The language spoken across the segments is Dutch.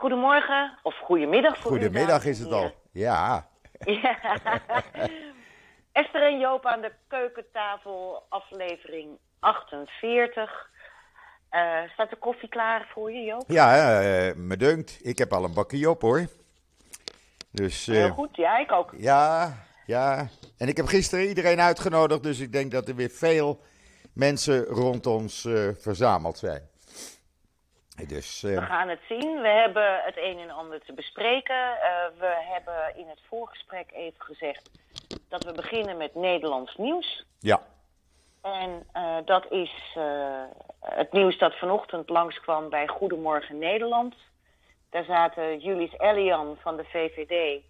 Goedemorgen, of goedemiddag voor Goedemiddag is het al. Ja. Ja. Esther en Joop aan de keukentafel, aflevering 48. Eh, staat de koffie klaar voor je, Joop? Ja, uh, me dunkt. Ik heb al een bakje op hoor. Dus, uh, Heel goed, ja, ik ook. Ja, ja. En ik heb gisteren iedereen uitgenodigd, dus ik denk dat er weer veel mensen rond ons verzameld zijn. Dus, We gaan het zien. We hebben het een en ander te bespreken. we hebben in het voorgesprek even gezegd dat we beginnen met Nederlands nieuws. Ja. En uh, dat is uh, het nieuws dat vanochtend langskwam bij Goedemorgen Nederland. Daar zaten Julius Elian van de VVD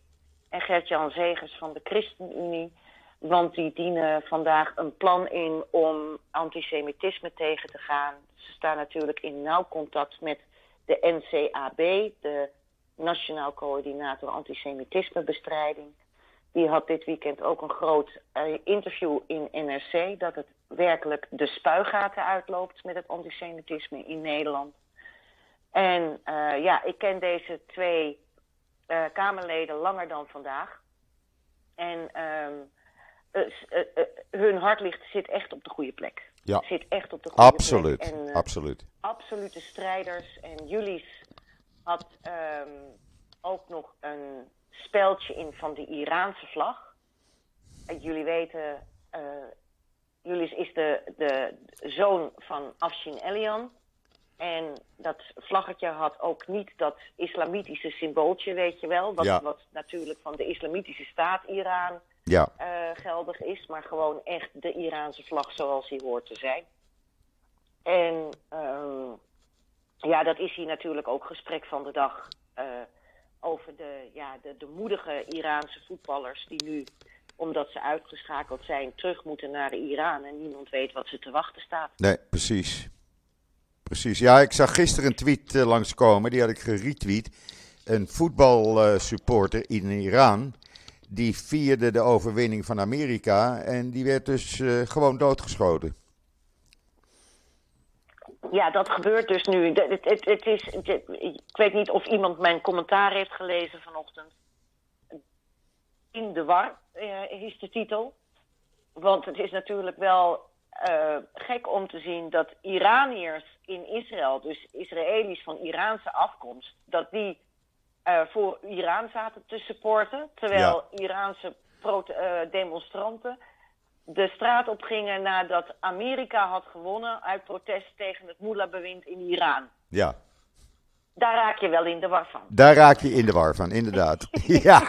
en Gert-Jan Zegers van de ChristenUnie. Want die dienen vandaag een plan in om antisemitisme tegen te gaan. Ze staan natuurlijk in nauw contact met de NCAB, de Nationaal Coördinator Antisemitismebestrijding. Die had dit weekend ook een groot uh, interview in NRC dat het werkelijk de spuigaten uitloopt met het antisemitisme in Nederland. En uh, ja, ik ken deze twee uh, Kamerleden langer dan vandaag. En um, hun hart ligt, zit echt op de goede plek. Ja. Zit echt op de goede absoluut. plek. En, absoluut. Absolute strijders. En Julius had um, ook nog een speldje in van de Iraanse vlag. En jullie weten, uh, Julius is de, de zoon van Afshin Elian. En dat vlaggetje had ook niet dat islamitische symbooltje, weet je wel. Wat, ja. wat natuurlijk van de islamitische staat Iran ja. uh, geldig is. Maar gewoon echt de Iraanse vlag zoals die hoort te zijn. En um, ja, dat is hier natuurlijk ook gesprek van de dag. Uh, over de, ja, de, de moedige Iraanse voetballers die nu, omdat ze uitgeschakeld zijn, terug moeten naar Iran en niemand weet wat ze te wachten staat. Nee, precies. Precies. Ja, ik zag gisteren een tweet uh, langskomen, die had ik geretweet. Een voetbalsupporter in Iran, die vierde de overwinning van Amerika en die werd dus uh, gewoon doodgeschoten. Ja, dat gebeurt dus nu. Het, het, is, ik weet niet of iemand mijn commentaar heeft gelezen vanochtend. In de war uh, is de titel. Want het is natuurlijk wel uh, gek om te zien dat Iraniërs in Israël, dus Israëli's van Iraanse afkomst, dat die uh, voor Iran zaten te supporten. Terwijl ja. Iraanse demonstranten de straat op gingen nadat Amerika had gewonnen uit protest tegen het Mullah-bewind in Iran. Ja. Daar raak je wel in de war van. Daar raak je in de war van, inderdaad. ja.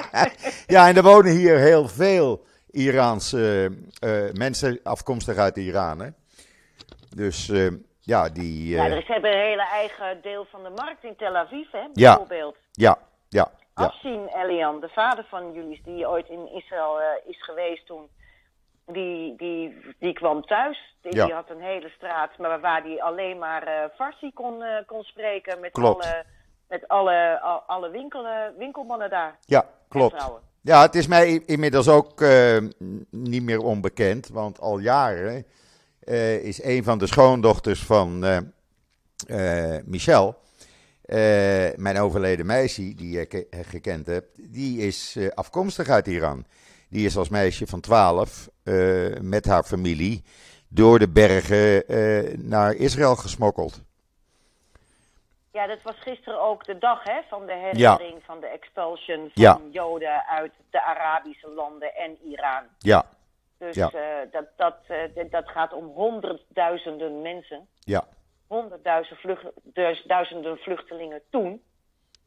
ja, en er wonen hier heel veel Iraanse uh, mensen afkomstig uit Iran. Hè? Dus uh, ja, die. Ja, ze hebben een hele eigen deel van de markt in Tel Aviv, hè, bijvoorbeeld. Ja, ja. ja. Elian, de vader van Julius, die ooit in Israël is geweest toen die, die, die kwam thuis. Die, ja. die, had een hele straat maar waar hij alleen maar uh, Farsi kon, uh, kon spreken. Met klopt. alle, met alle, al, alle winkel, winkelmannen daar. Ja, klopt. Ja, het is mij inmiddels ook uh, niet meer onbekend. Want al jaren is een van de schoondochters van Michel. mijn overleden meisje, die ik gekend heb, die is afkomstig uit Iran. Die is als meisje van 12 uh, met haar familie door de bergen uh, naar Israël gesmokkeld. Ja, dat was gisteren ook de dag hè, van de herinnering ja. van de expulsion van ja. Joden uit de Arabische landen en Iran. Ja. Dus ja. uh, dat, dat, dat gaat om honderdduizenden mensen. Ja. Honderdduizenden vlucht, dus duizenden vluchtelingen toen.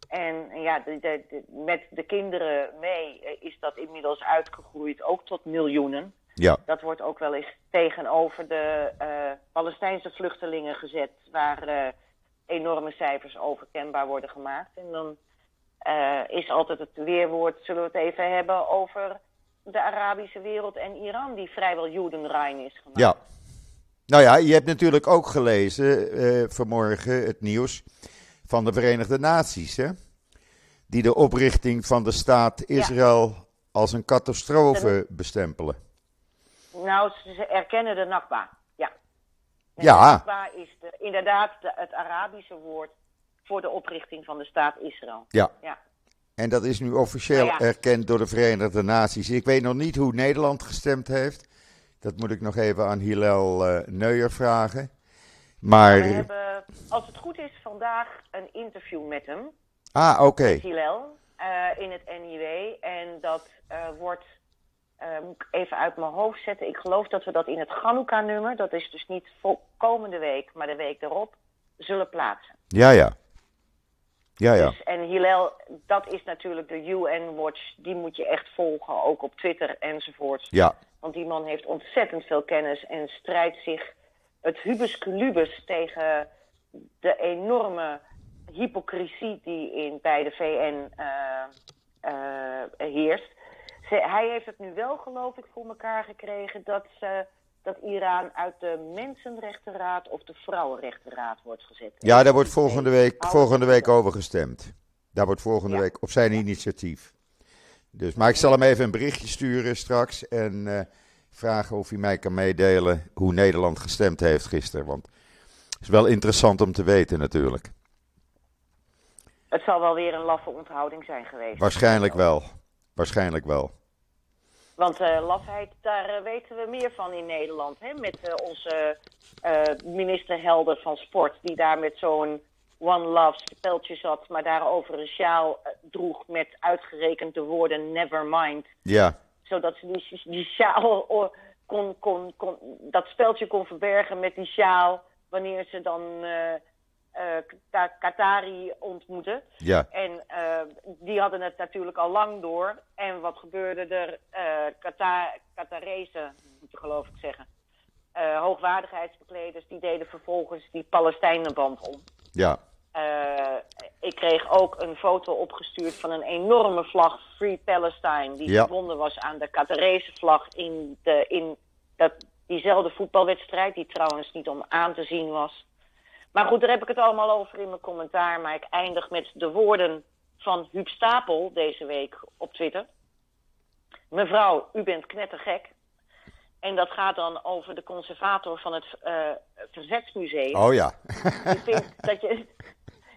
En ja, de, de, de, met de kinderen mee is dat inmiddels uitgegroeid ook tot miljoenen. Ja. Dat wordt ook wel eens tegenover de uh, Palestijnse vluchtelingen gezet, waar enorme cijfers over kenbaar worden gemaakt. En dan is altijd het weerwoord, zullen we het even hebben over de Arabische wereld en Iran, die vrijwel Judenrein is gemaakt. Ja. Nou ja, je hebt natuurlijk ook gelezen vanmorgen het nieuws van de Verenigde Naties, hè? Die de oprichting van de staat Israël ja. als een catastrofe bestempelen. Nou, ze erkennen de Nakba, ja. En ja. De Nakba is de, inderdaad de, het Arabische woord voor de oprichting van de staat Israël. Ja. Ja. En dat is nu officieel Nou ja. erkend door de Verenigde Naties. Ik weet nog niet hoe Nederland gestemd heeft. Dat moet ik nog even aan Hillel eh Neuer vragen. Maar. We hebben, als het goed is, vandaag een interview met hem, Ah, oké. Hillel, eh, in het NIW. En dat eh, wordt, moet ik even uit mijn hoofd zetten. Ik geloof dat we dat in het Chanukka-nummer, dat is dus niet komende week, maar de week erop, zullen plaatsen. Ja, ja. Ja, ja. Dus, en Hillel, dat is natuurlijk de UN-watch, die moet je echt volgen, ook op Twitter enzovoort. Ja, Want die man heeft ontzettend veel kennis en strijdt zich het hubus culubus tegen de enorme hypocrisie die in, bij de VN eh, eh, heerst. Ze- hij heeft het nu wel, geloof ik, voor elkaar gekregen dat, ze, dat Iran uit de Mensenrechtenraad of de Vrouwenrechtenraad wordt gezet. ja daar wordt volgende week, volgende week over gestemd. Daar wordt volgende Ja. week op zijn initiatief. Dus, maar ik zal hem even een berichtje sturen straks. En eh, vragen of hij mij kan meedelen hoe Nederland gestemd heeft gisteren. Want het is wel interessant om te weten natuurlijk. Het zal wel weer een laffe onthouding zijn geweest. Waarschijnlijk wel. Waarschijnlijk wel. Want eh lafheid, daar eh, weten we meer van in Nederland. Hè? Met eh, onze minister Helder van Sport, die daar met zo'n One Love speltje zat, maar daarover een sjaal droeg met uitgerekend de woorden Nevermind. Ja, Zodat ze die, die sjaal kon, kon, kon, dat speltje kon verbergen met die sjaal wanneer ze dan Ka- Qatari ontmoeten. ja, En eh, die hadden het natuurlijk al lang door. En wat gebeurde er? eh Qatar, Qatarezen, moet ik geloof ik zeggen. hoogwaardigheidsbekleders, die deden vervolgens die Palestijnenband om. ja, ik kreeg ook een foto opgestuurd van een enorme vlag, Free Palestine, die Ja. verbonden was aan de Qatarese vlag in, de, in dat, diezelfde voetbalwedstrijd, die trouwens niet om aan te zien was. Maar goed, daar heb ik het allemaal over in mijn commentaar. Maar ik eindig met de woorden van Huub Stapel deze week op Twitter. Mevrouw, u bent knettergek. En dat gaat dan over de conservator van het eh, Verzetsmuseum. oh ja. Die vindt, dat je,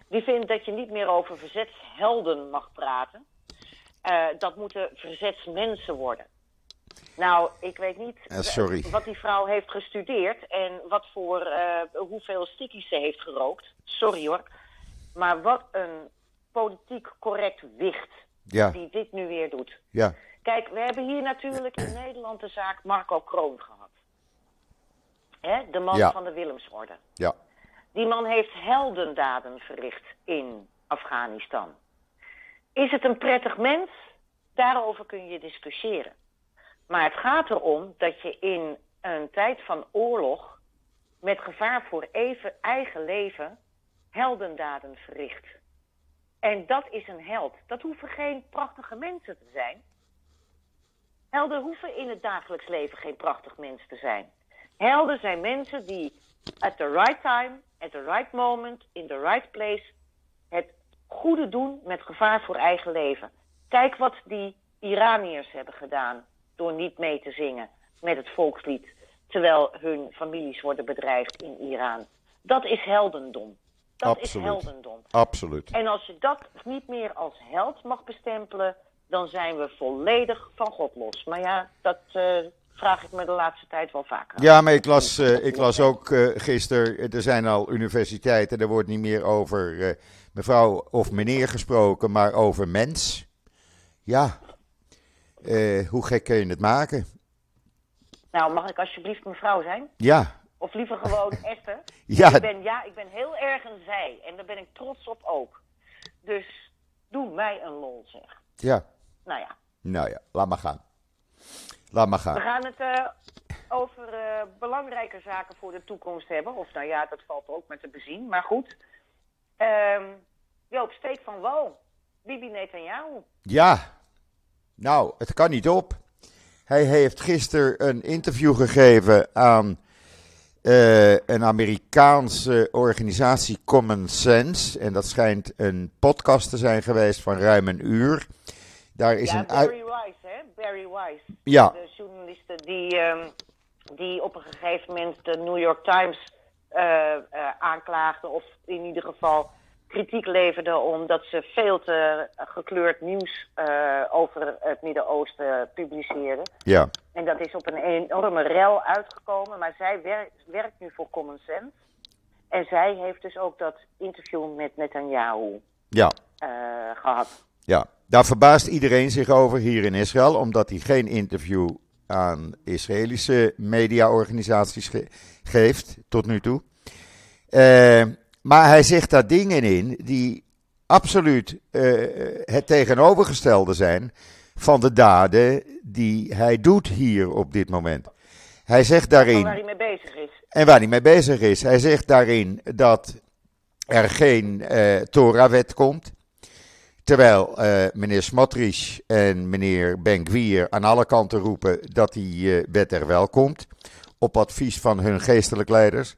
die vindt dat je niet meer over verzetshelden mag praten. Eh, dat moeten verzetsmensen worden. Nou, ik weet niet Eh, sorry. wat die vrouw heeft gestudeerd en wat voor, eh, hoeveel stickies ze heeft gerookt. Sorry hoor. Maar wat een politiek correct wicht Ja, die dit nu weer doet. ja, Kijk, we hebben hier natuurlijk in Nederland de zaak Marco Kroon gehad. Hè, de man Ja. van de Willemsorde. ja. Die man heeft heldendaden verricht in Afghanistan. Is het een prettig mens? Daarover kun je discussiëren. Maar het gaat erom dat je in een tijd van oorlog, met gevaar voor even eigen leven, heldendaden verricht. En dat is een held. Dat hoeven geen prachtige mensen te zijn. Helden hoeven in het dagelijks leven geen prachtig mens te zijn. Helden zijn mensen die at the right time, at the right moment, in the right place het goede doen met gevaar voor eigen leven. Kijk wat die Iraniërs hebben gedaan door niet mee te zingen met het volkslied, terwijl hun families worden bedreigd in Iran. Dat is heldendom. Dat is heldendom. Absoluut. En als je dat niet meer als held mag bestempelen, dan zijn we volledig van God los. Maar ja, dat eh, vraag ik me de laatste tijd wel vaker. Ja, maar ik las, eh, ik las ook eh gisteren, er zijn al universiteiten, er wordt niet meer over mevrouw of meneer gesproken, maar over mens. Ja, Eh, hoe gek kun je het maken? Nou, mag ik alsjeblieft mevrouw zijn? Ja, Of liever gewoon Esther? Ja. Ik ben, ja, ik ben heel erg een zij. En daar ben ik trots op ook. Dus doe mij een lol, zeg. ja, Nou ja, nou ja, laat maar gaan. Laat maar we gaan. gaan het eh, over eh, belangrijke zaken voor de toekomst hebben. Of nou ja, dat valt ook met te bezien. Maar goed. Ehm Joop, steek van wal. Bibi Netanyahu. Ja, nou, het kan niet op. Hij heeft gisteren een interview gegeven aan eh, een Amerikaanse organisatie Common Sense. En dat schijnt een podcast te zijn geweest van ruim een uur. Daar is ja, een Barry Wise, hè? Barry Wise. Ja. De journaliste die, ehm, die op een gegeven moment de New York Times eh, eh, aanklaagde. Of in ieder geval kritiek leverde omdat ze veel te gekleurd nieuws uh, over het Midden-Oosten publiceerden. Ja. En dat is op een enorme rel uitgekomen, maar zij werkt, werkt nu voor Common Sense. En zij heeft dus ook dat interview met Netanyahu ja. Uh, gehad. Ja, daar verbaast iedereen zich over hier in Israël, omdat hij geen interview aan Israëlische mediaorganisaties ge geeft tot nu toe. Uh, maar hij zegt daar dingen in die absoluut uh, het tegenovergestelde zijn van de daden die hij doet hier op dit moment. Hij zegt daarin. En waar hij mee bezig is. En waar hij mee bezig is. Hij zegt daarin dat er geen uh, Torah-wet komt. Terwijl uh, meneer Smotrich en meneer Ben-Gvir aan alle kanten roepen dat die wet er wel komt. Op advies van hun geestelijk leiders.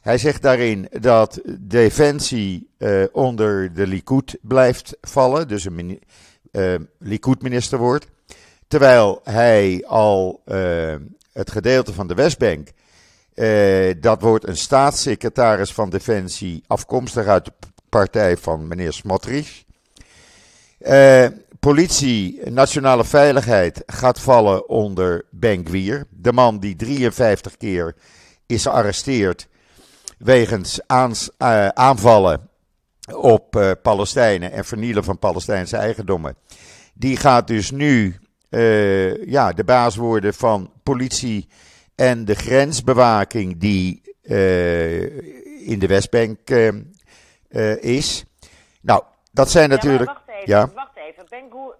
Hij zegt daarin dat defensie uh, onder de Likud blijft vallen. Dus een Likud-minister wordt. Terwijl hij al het gedeelte van de Westbank. dat wordt een staatssecretaris van Defensie afkomstig uit de partij van meneer Smotrich. Uh, politie, nationale veiligheid gaat vallen onder Ben Gwier. De man die 53 keer is gearresteerd wegens aans, uh, aanvallen op uh, Palestijnen en vernielen van Palestijnse eigendommen. Die gaat dus nu ja, de baas worden van politie en de grensbewaking die in de Westbank is. Nou, dat zijn natuurlijk. Ja, wacht even, ja. wacht even. Ben, Goer,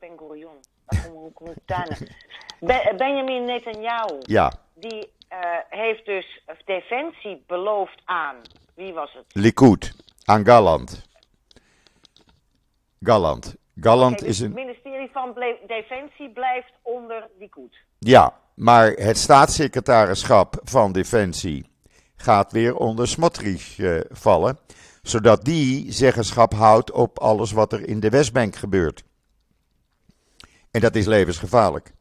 ben, Gurion. Ben, Benjamin Netanyahu. Ja. Die heeft dus defensie beloofd aan. Wie was het? Likud. Aan Galland. Galland. Galland okay, dus is een. Het ministerie van Defensie blijft onder Likud. Ja, maar het staatssecretarischap van Defensie gaat weer onder Smotrich uh, vallen zodat die zeggenschap houdt op alles wat er in de Westbank gebeurt. En dat is levensgevaarlijk.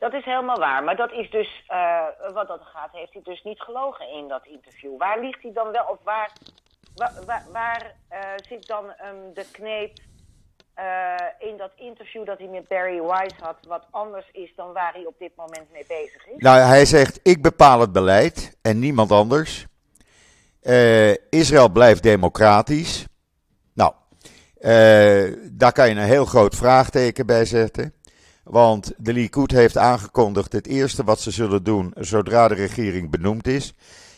Dat is helemaal waar. Maar dat is dus, uh, wat dat gaat, heeft hij dus niet gelogen in dat interview. Waar ligt hij dan wel, of waar, waar, uh, zit dan um, de kneep uh, in dat interview dat hij met Barry Wise had, wat anders is dan waar hij op dit moment mee bezig is? Nou, hij zegt, ik bepaal het beleid en niemand anders. Israël blijft democratisch. Nou, daar kan je een heel groot vraagteken bij zetten. Want de Likud heeft aangekondigd: het eerste wat ze zullen doen zodra de regering benoemd is,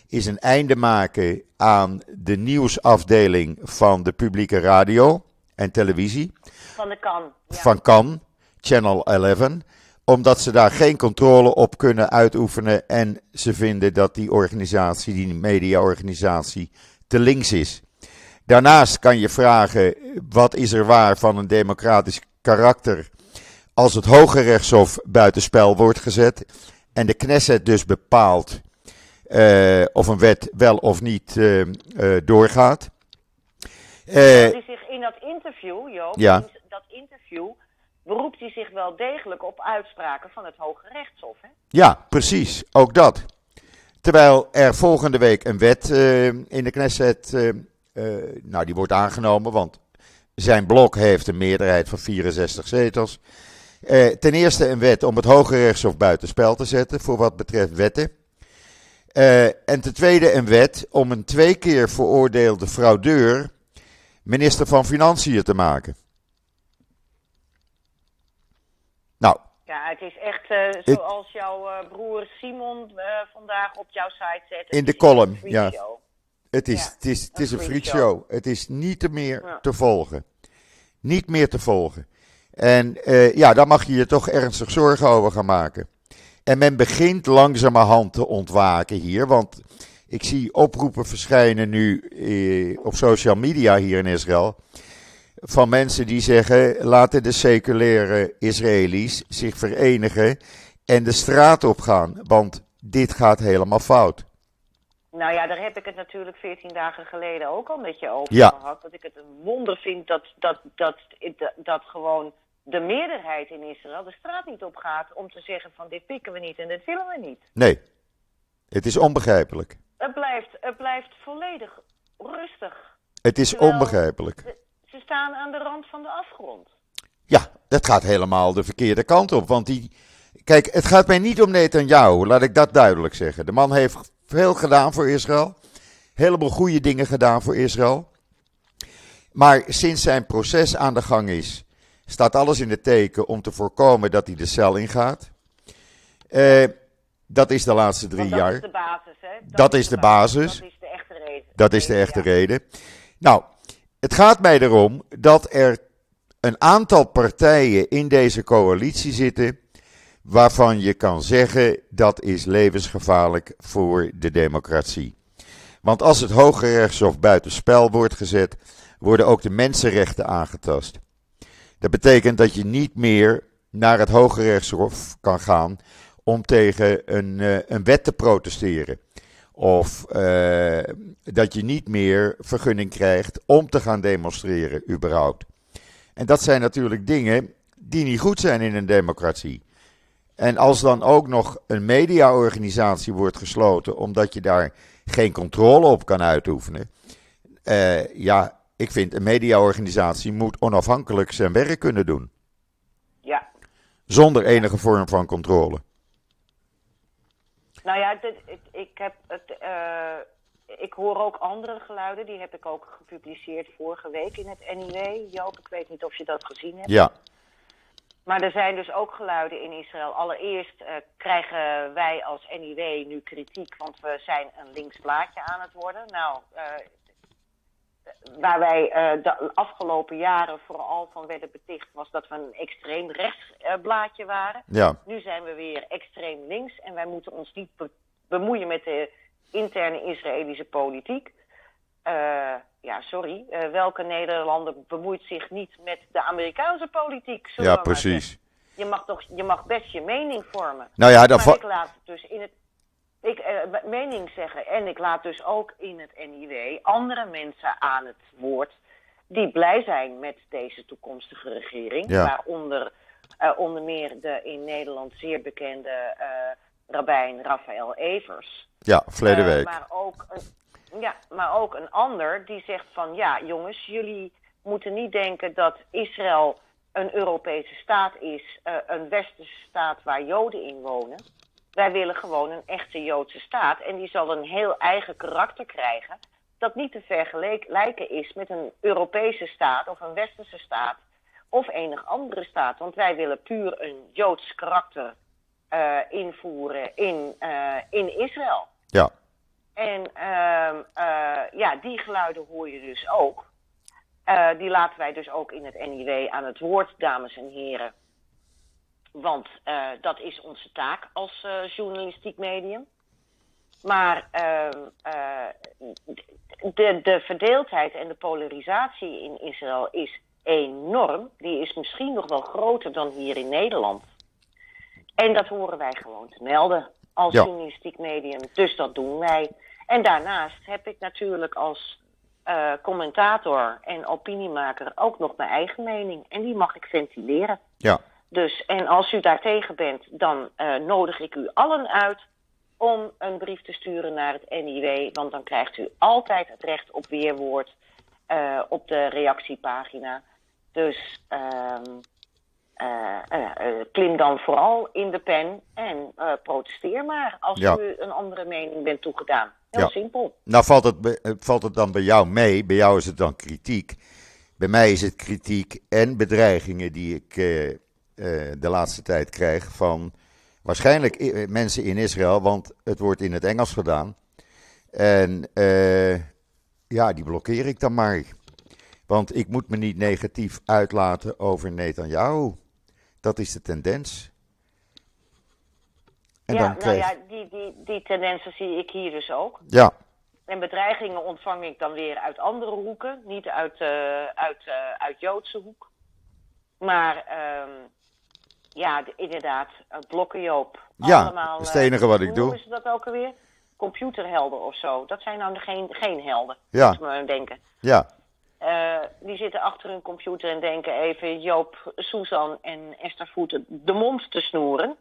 is een einde maken aan de nieuwsafdeling van de publieke radio en televisie. Van de kan. Ja. Van kan, Channel 11 omdat ze daar geen controle op kunnen uitoefenen en ze vinden dat die organisatie, die mediaorganisatie, te links is. Daarnaast kan je vragen, wat is er waar van een democratisch karakter als het Hoge Rechtshof buitenspel wordt gezet en de Knesset dus bepaalt uh, of een wet wel of niet uh, uh, doorgaat. die zich in dat interview, Joop, ja. dat interview beroept hij zich wel degelijk op uitspraken van het Hoge Rechtshof. Hè? Ja, precies. Ook dat. Terwijl er volgende week een wet in de Knesset, nou die wordt aangenomen, want zijn blok heeft een meerderheid van 64 zetels. Ten eerste een wet om het Hoge Rechtshof buitenspel te zetten voor wat betreft wetten. en ten tweede een wet om een twee keer veroordeelde fraudeur minister van Financiën te maken. Nou. Ja, het is echt uh, zoals ik, jouw broer Simon vandaag op jouw site zet. In de column, ja. Show. Het is, ja, het is, het is een, een freak show. show. Het is niet meer ja. te volgen. Niet meer te volgen. En ja, daar mag je je toch ernstig zorgen over gaan maken. En men begint langzamerhand te ontwaken hier, want ik zie oproepen verschijnen nu op social media hier in Israël van mensen die zeggen: laten de seculaire Israëli's zich verenigen en de straat op gaan, want dit gaat helemaal fout. Nou ja, daar heb ik het natuurlijk 14 dagen geleden ook al met je over ja. gehad. Dat ik het een wonder vind dat, dat, dat, dat, dat gewoon de meerderheid in Israël de straat niet op gaat om te zeggen van dit pikken we niet en dit willen we niet. Nee, het is onbegrijpelijk. Het blijft, het blijft volledig rustig. Het is Terwijl- onbegrijpelijk. Ze staan aan de rand van de afgrond. Ja, dat gaat helemaal de verkeerde kant op. Want die. Kijk, het gaat mij niet om Netanyahu, laat ik dat duidelijk zeggen. De man heeft veel gedaan voor Israël. Heleboel goede dingen gedaan voor Israël. Maar sinds zijn proces aan de gang is, staat alles in het teken om te voorkomen dat hij de cel ingaat. Eh, dat is de laatste drie dat jaar. is de basis, hè? Dat is de basis. Dat is de echte reden. Dat is de echte Ja. reden. Nou, het gaat mij erom dat er een aantal partijen in deze coalitie zitten. Waarvan je kan zeggen dat is levensgevaarlijk voor de democratie. Want als het Hoge Rechtshof buitenspel wordt gezet, worden ook de mensenrechten aangetast. Dat betekent dat je niet meer naar het Hoge Rechtshof kan gaan om tegen een, eh, een wet te protesteren. Of eh, dat je niet meer vergunning krijgt om te gaan demonstreren, überhaupt. En dat zijn natuurlijk dingen die niet goed zijn in een democratie. En als dan ook nog een mediaorganisatie wordt gesloten omdat je daar geen controle op kan uitoefenen. eh, ja, ik vind een mediaorganisatie moet onafhankelijk zijn werk kunnen doen. Ja. Zonder enige vorm van controle. Nou ja, dit, ik, ik, heb het, eh, ik hoor ook andere geluiden. Die heb ik ook gepubliceerd vorige week in het NIW. Joop, ik weet niet of je dat gezien hebt. Ja, Maar er zijn dus ook geluiden in Israël. Allereerst eh, krijgen wij als NIW nu kritiek, want we zijn een links blaadje aan het worden. Nou, eh, waar wij eh, de afgelopen jaren vooral van werden beticht, was dat we een extreem rechts blaadje waren. ja, Nu zijn we weer extreem links en wij moeten ons niet be- bemoeien met de interne Israëlische politiek. Eh, ja, sorry. Eh, welke Nederlander bemoeit zich niet met de Amerikaanse politiek? ja precies. Je mag toch je mag best je mening vormen. Nou ja, dan maar ik laat dus in het. Ik eh, mening zeggen en ik laat dus ook in het NIW andere mensen aan het woord die blij zijn met deze toekomstige regering. Ja. Waaronder onder meer de in Nederland zeer bekende rabbijn Raphaël Evers. ja, verleden week. maar, ook ja, maar ook een ander die zegt van ja, jongens, jullie moeten niet denken dat Israël een Europese staat is, eh, een westerse staat waar Joden in wonen. Wij willen gewoon een echte Joodse staat en die zal een heel eigen karakter krijgen. Dat niet te vergelijken is met een Europese staat of een westerse staat of enig andere staat. Want wij willen puur een Joods karakter eh, invoeren in, eh, in Israël. Ja, En ehm, eh, ja, die geluiden hoor je dus ook. Eh, die laten wij dus ook in het NIW aan het woord, dames en heren. Want eh, dat is onze taak als journalistiek medium. Maar ehm, eh, de, de verdeeldheid en de polarisatie in Israël is enorm. Die is misschien nog wel groter dan hier in Nederland. En dat horen wij gewoon te melden als Ja. journalistiek medium. Dus dat doen wij. En daarnaast heb ik natuurlijk als eh, commentator en opiniemaker ook nog mijn eigen mening. En die mag ik ventileren. ja, Dus, en als u daartegen bent, dan eh, nodig ik u allen uit om een brief te sturen naar het NIW. Want dan krijgt u altijd het recht op weerwoord eh, op de reactiepagina. Dus ehm, eh, eh, eh, klim dan vooral in de pen en eh, protesteer maar als Ja. u een andere mening bent toegedaan. Heel Ja. simpel. Nou valt het, eh, valt het dan bij jou mee, bij jou is het dan kritiek. Bij mij is het kritiek en bedreigingen die ik eh, eh, de laatste tijd krijg van waarschijnlijk i- eh, mensen in Israël, want het wordt in het Engels gedaan. En eh, ja, die blokkeer ik dan maar. Want ik moet me niet negatief uitlaten over Netanyahu. Dat is de tendens. En ja, dan nou krijg ja, die, die, die tendensen zie ik hier dus ook. ja, En bedreigingen ontvang ik dan weer uit andere hoeken, niet uit, eh, uit, eh, uit Joodse hoek. Maar ehm, ja, de- inderdaad, uh, Blokkenjoop. Ja, allemaal, dat is het eh, enige wat ik hoe doe. noemen ze dat ook alweer? Computerhelden of zo. Dat zijn nou geen, geen helden, Ja. moet aan denken. ja, Eh, die zitten achter hun computer en denken even Joop, Susan en Esther Voeten de mond te snoeren.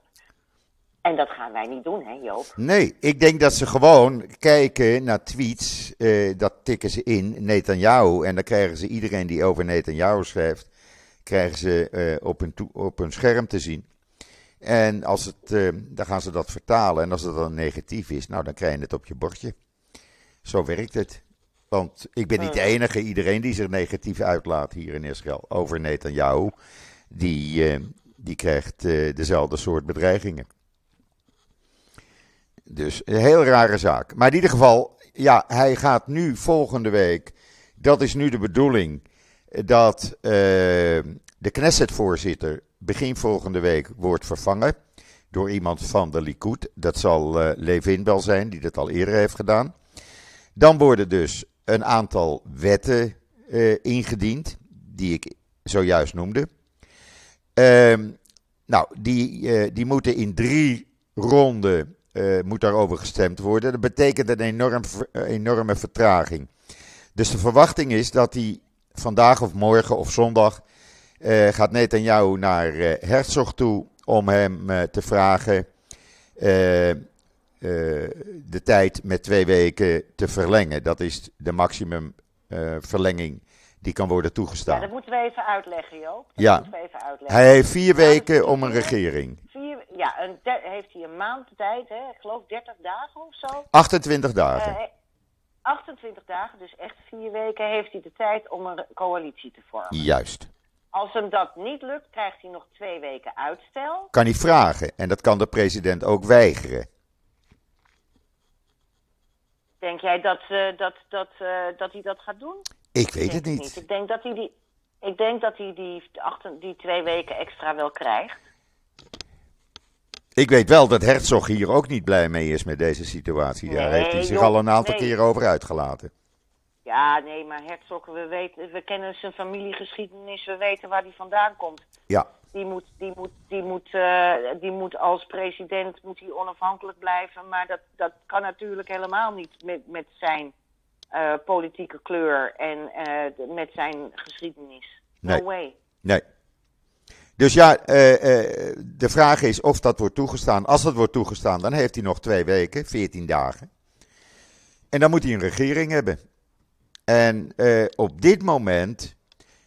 En dat gaan wij niet doen, hè Joop? Nee, ik denk dat ze gewoon kijken naar tweets. eh, dat tikken ze in, Netanyahu. En dan krijgen ze iedereen die over Netanyahu schrijft, krijgen ze eh, op, hun op hun scherm te zien. En als het, dan gaan ze dat vertalen. En als het dan negatief is, nou dan krijg je het op je bordje. Zo werkt het. Want ik ben niet de enige, iedereen die zich negatief uitlaat hier in Israël over Netanyahu, die, eh, die krijgt eh, dezelfde soort bedreigingen. Dus een heel rare zaak. Maar in ieder geval, ja, hij gaat nu volgende week. Dat is nu de bedoeling. Dat eh, de Knesset-voorzitter begin volgende week wordt vervangen. Door iemand van de Likud. Dat zal Levin wel zijn, die dat al eerder heeft gedaan. Dan worden dus een aantal wetten eh, ingediend. Die ik zojuist noemde. Ehm, nou, die, eh, die moeten in drie ronden eh, moet daarover gestemd worden. Dat betekent een enorm, enorme vertraging. Dus de verwachting is dat hij vandaag of morgen of zondag gaat Netanyahu naar Herzog toe om hem te vragen de tijd met twee weken te verlengen. Dat is de maximum eh, verlenging die kan worden Ja, toegestaan. dat moeten we even uitleggen, Joop. Dat Ja. moeten we even uitleggen. Hij heeft vier Ja, weken om een regering. Vier, ja, een heeft hij een maand de tijd, hè? ik geloof 30 dagen of zo. 28 dagen. Eh, 28 dagen, dus echt vier weken, heeft hij de tijd om een coalitie te vormen. Juist. Als hem dat niet lukt, krijgt hij nog twee weken uitstel. Kan hij vragen. En dat kan de president ook weigeren. Denk jij dat, eh, dat, dat, eh, dat hij dat gaat doen? Ik weet het niet. Ik denk dat hij die, ik denk dat hij die, achter, die twee weken extra wel krijgt. Ik weet wel dat Herzog hier ook niet blij mee is met deze situatie. Daar Nee, heeft hij zich joh, al een aantal nee. keer over uitgelaten. Ja, nee, maar Herzog, we, weten, we kennen zijn familiegeschiedenis, we weten waar hij vandaan komt. Ja, Die moet, die moet, die moet, eh, die moet als president moet hij onafhankelijk blijven. Maar dat, dat kan natuurlijk helemaal niet met, met zijn eh, politieke kleur en eh, met zijn geschiedenis. No Nee. way. nee. Dus ja, de vraag is of dat wordt toegestaan. Als dat wordt toegestaan, dan heeft hij nog twee weken, 14 dagen. En dan moet hij een regering hebben. En op dit moment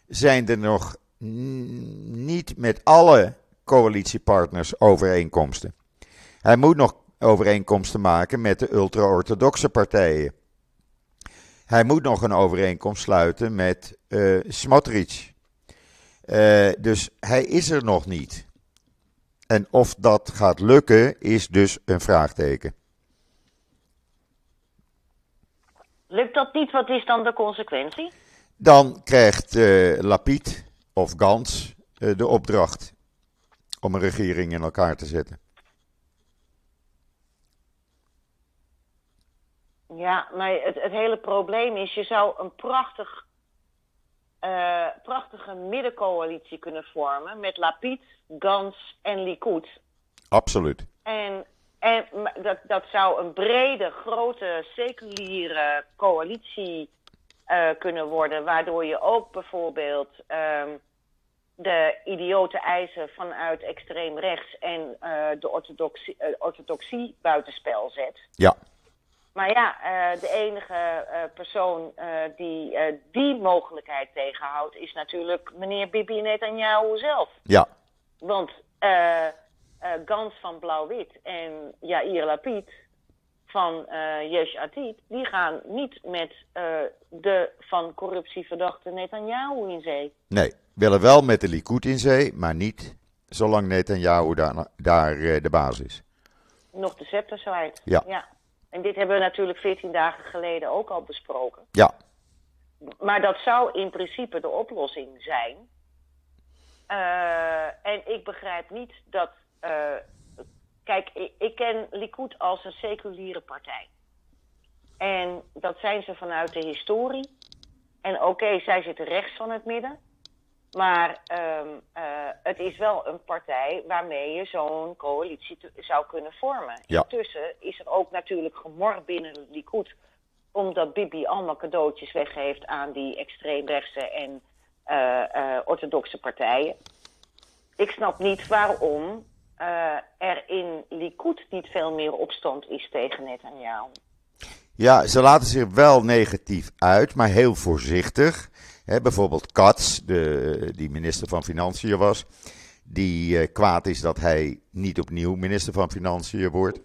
zijn er nog niet met alle coalitiepartners overeenkomsten. Hij moet nog overeenkomsten maken met de ultra-orthodoxe partijen. Hij moet nog een overeenkomst sluiten met eh Smotrich. Eh, dus hij is er nog niet. En of dat gaat lukken, is dus een vraagteken. Lukt dat niet, wat is dan de consequentie? Dan krijgt eh Lapid of Gans eh, de opdracht om een regering in elkaar te zetten. Ja, maar het, het hele probleem is, je zou een prachtig, eh, prachtige middencoalitie kunnen vormen met Lapid, Gans en Likud. Absoluut. En, en dat, dat zou een brede, grote, seculiere coalitie eh, kunnen worden, waardoor je ook bijvoorbeeld ehm, de idiote eisen vanuit extreem rechts en eh, de orthodoxie, eh, orthodoxie buitenspel zet. Ja, Maar ja, de enige persoon die die mogelijkheid tegenhoudt, is natuurlijk meneer Bibi Netanyahu zelf. ja, Want Gans van Blauw-Wit en Yair Lapid van eh Yesh Atid, die gaan niet met eh, de van corruptie verdachte Netanyahu in zee. nee. Willen wel met de Likud in zee, maar niet zolang Netanyahu daar, daar eh, de baas is. Nog de scepter zwaait. Ja. En dit hebben we natuurlijk 14 dagen geleden ook al besproken. Ja, Maar dat zou in principe de oplossing zijn. En ik begrijp niet dat. Ik, ken Likud als een seculiere partij. En dat zijn ze vanuit de historie. En oké, zij zitten rechts van het midden. Maar ehm, eh, het is wel een partij waarmee je zo'n coalitie zou kunnen vormen. Ja. Intussen is er ook natuurlijk gemor binnen Likud omdat Bibi allemaal cadeautjes weggeeft aan die extreemrechtse en eh, eh, orthodoxe partijen. Ik snap niet waarom uh, er in Likud niet veel meer opstand is tegen Netanyahu. Ja, ze laten zich wel negatief uit, maar heel voorzichtig. Bijvoorbeeld Katz, de, die minister van Financiën was, die uh, kwaad is dat hij niet opnieuw minister van Financiën wordt.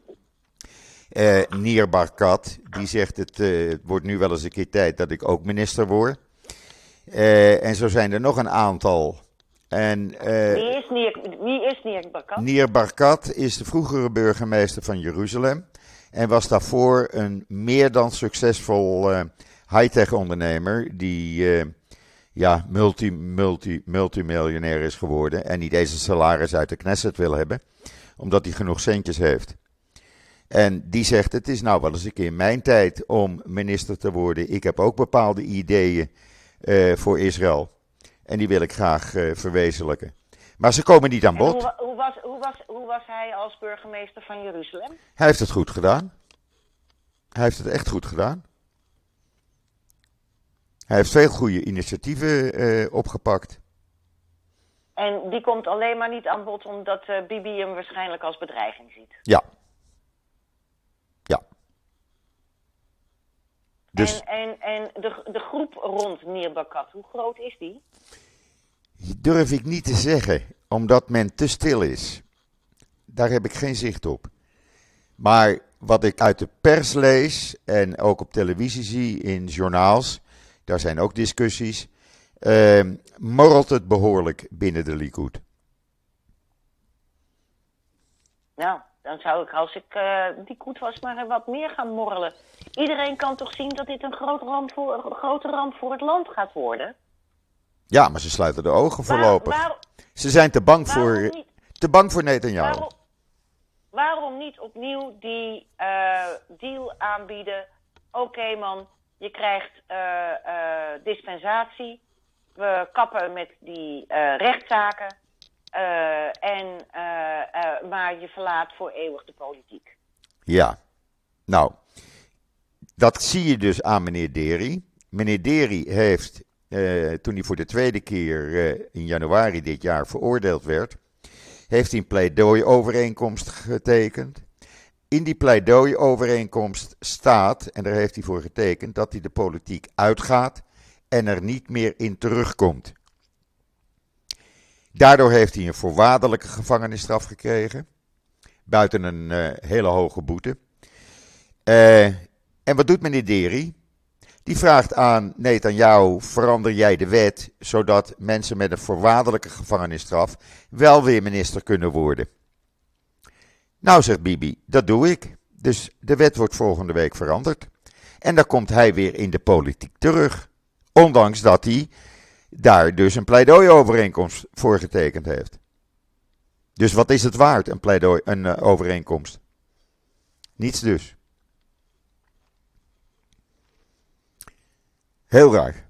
Uh, Nier Barkat, die zegt het uh, wordt nu wel eens een keer tijd dat ik ook minister word. En zo zijn er nog een aantal. En, wie, is Nier, wie is Nier Barkat? Nier Barkat is de vroegere burgemeester van Jeruzalem. En was daarvoor een meer dan succesvol high-tech ondernemer. Die ja, multi, multi, multimiljonair is geworden. En niet eens een salaris uit de Knesset wil hebben. Omdat hij genoeg centjes heeft. En die zegt: Het is nou wel eens een keer mijn tijd om minister te worden. Ik heb ook bepaalde ideeën uh, voor Israël. En die wil ik graag uh, verwezenlijken. Maar ze komen niet aan bod. Hoe, hoe, was, hoe, was, hoe was hij als burgemeester van Jeruzalem? Hij heeft het goed gedaan. Hij heeft het echt goed gedaan. Hij heeft veel goede initiatieven uh, opgepakt. En die komt alleen maar niet aan bod omdat uh, Bibi hem waarschijnlijk als bedreiging ziet. Ja. Ja. Dus... En, en, en de, de groep rond Nierbakat, hoe groot is die? Durf ik niet te zeggen, omdat men te stil is. Daar heb ik geen zicht op. Maar wat ik uit de pers lees en ook op televisie zie in journaals, daar zijn ook discussies, uh, morrelt het behoorlijk binnen de Likud. Nou, dan zou ik als ik uh, die koet was maar wat meer gaan morrelen. Iedereen kan toch zien dat dit een grote ramp voor, een grote ramp voor het land gaat worden? Ja, maar ze sluiten de ogen voorlopig. Waar, waar, ze zijn te bang voor, niet, te bang voor Netanyahu. Waarom, waarom niet opnieuw die uh, deal aanbieden? Oké okay man, je krijgt uh, dispensatie. We kappen met die rechtszaken. En, maar je verlaat voor eeuwig de politiek. Ja, nou, dat zie je dus aan meneer Deri. Meneer Deri heeft, toen hij voor de tweede keer in januari dit jaar veroordeeld werd, heeft hij een pleidooi-overeenkomst getekend. In die pleidooi-overeenkomst staat, en daar heeft hij voor getekend, dat hij de politiek uitgaat en er niet meer in terugkomt. Daardoor heeft hij een voorwaardelijke gevangenisstraf gekregen, buiten een uh, hele hoge boete. Uh, en wat doet meneer Deri? Die vraagt aan Netanyahu: verander jij de wet zodat mensen met een voorwaardelijke gevangenisstraf wel weer minister kunnen worden? Nou, zegt Bibi, dat doe ik. Dus de wet wordt volgende week veranderd. En dan komt hij weer in de politiek terug. Ondanks dat hij daar dus een pleidooi-overeenkomst voor getekend heeft. Dus wat is het waard, een pleidooi, een uh, overeenkomst? Niets dus. Heel raar.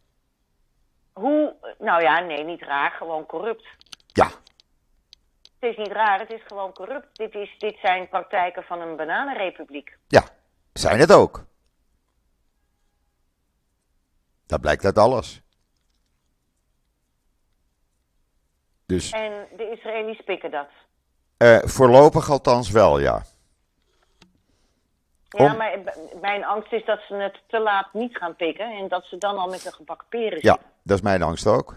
Hoe, nou ja, nee, niet raar, gewoon corrupt. Ja. Het is niet raar, het is gewoon corrupt. Dit, is, dit zijn praktijken van een bananenrepubliek. Ja, zijn het ook. Dat blijkt uit alles. Dus, en de Israëli's pikken dat? Uh, voorlopig althans wel, ja. Ja, maar mijn angst is dat ze het te laat niet gaan pikken en dat ze dan al met een gebakken peren zitten. Ja, dat is mijn angst ook.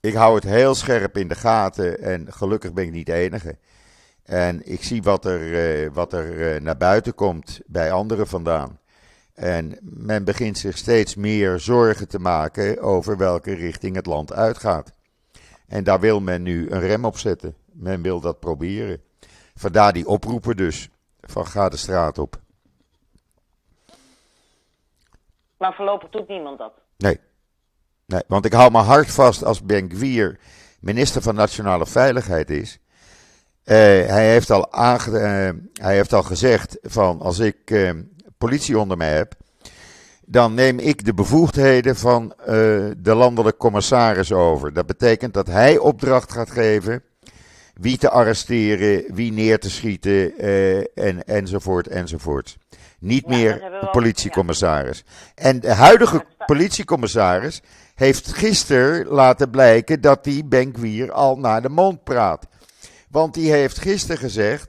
Ik hou het heel scherp in de gaten en gelukkig ben ik niet de enige. En ik zie wat er, uh, wat er uh, naar buiten komt bij anderen vandaan. En men begint zich steeds meer zorgen te maken over welke richting het land uitgaat. En daar wil men nu een rem op zetten. Men wil dat proberen. Vandaar die oproepen dus van ga de straat op. Maar voorlopig doet niemand dat. Nee. nee want ik hou me hard vast als Ben Gwier minister van Nationale Veiligheid is. Uh, hij, heeft al aange, uh, hij heeft al gezegd van als ik uh, politie onder mij heb, dan neem ik de bevoegdheden van de landelijke commissaris over. Dat betekent dat hij opdracht gaat geven wie te arresteren, wie neer te schieten en, enzovoort enzovoort. Niet ja, meer de politiecommissaris. En de huidige politiecommissaris heeft gisteren laten blijken dat hij Benkwier al naar de mond praat. Want die heeft gisteren gezegd: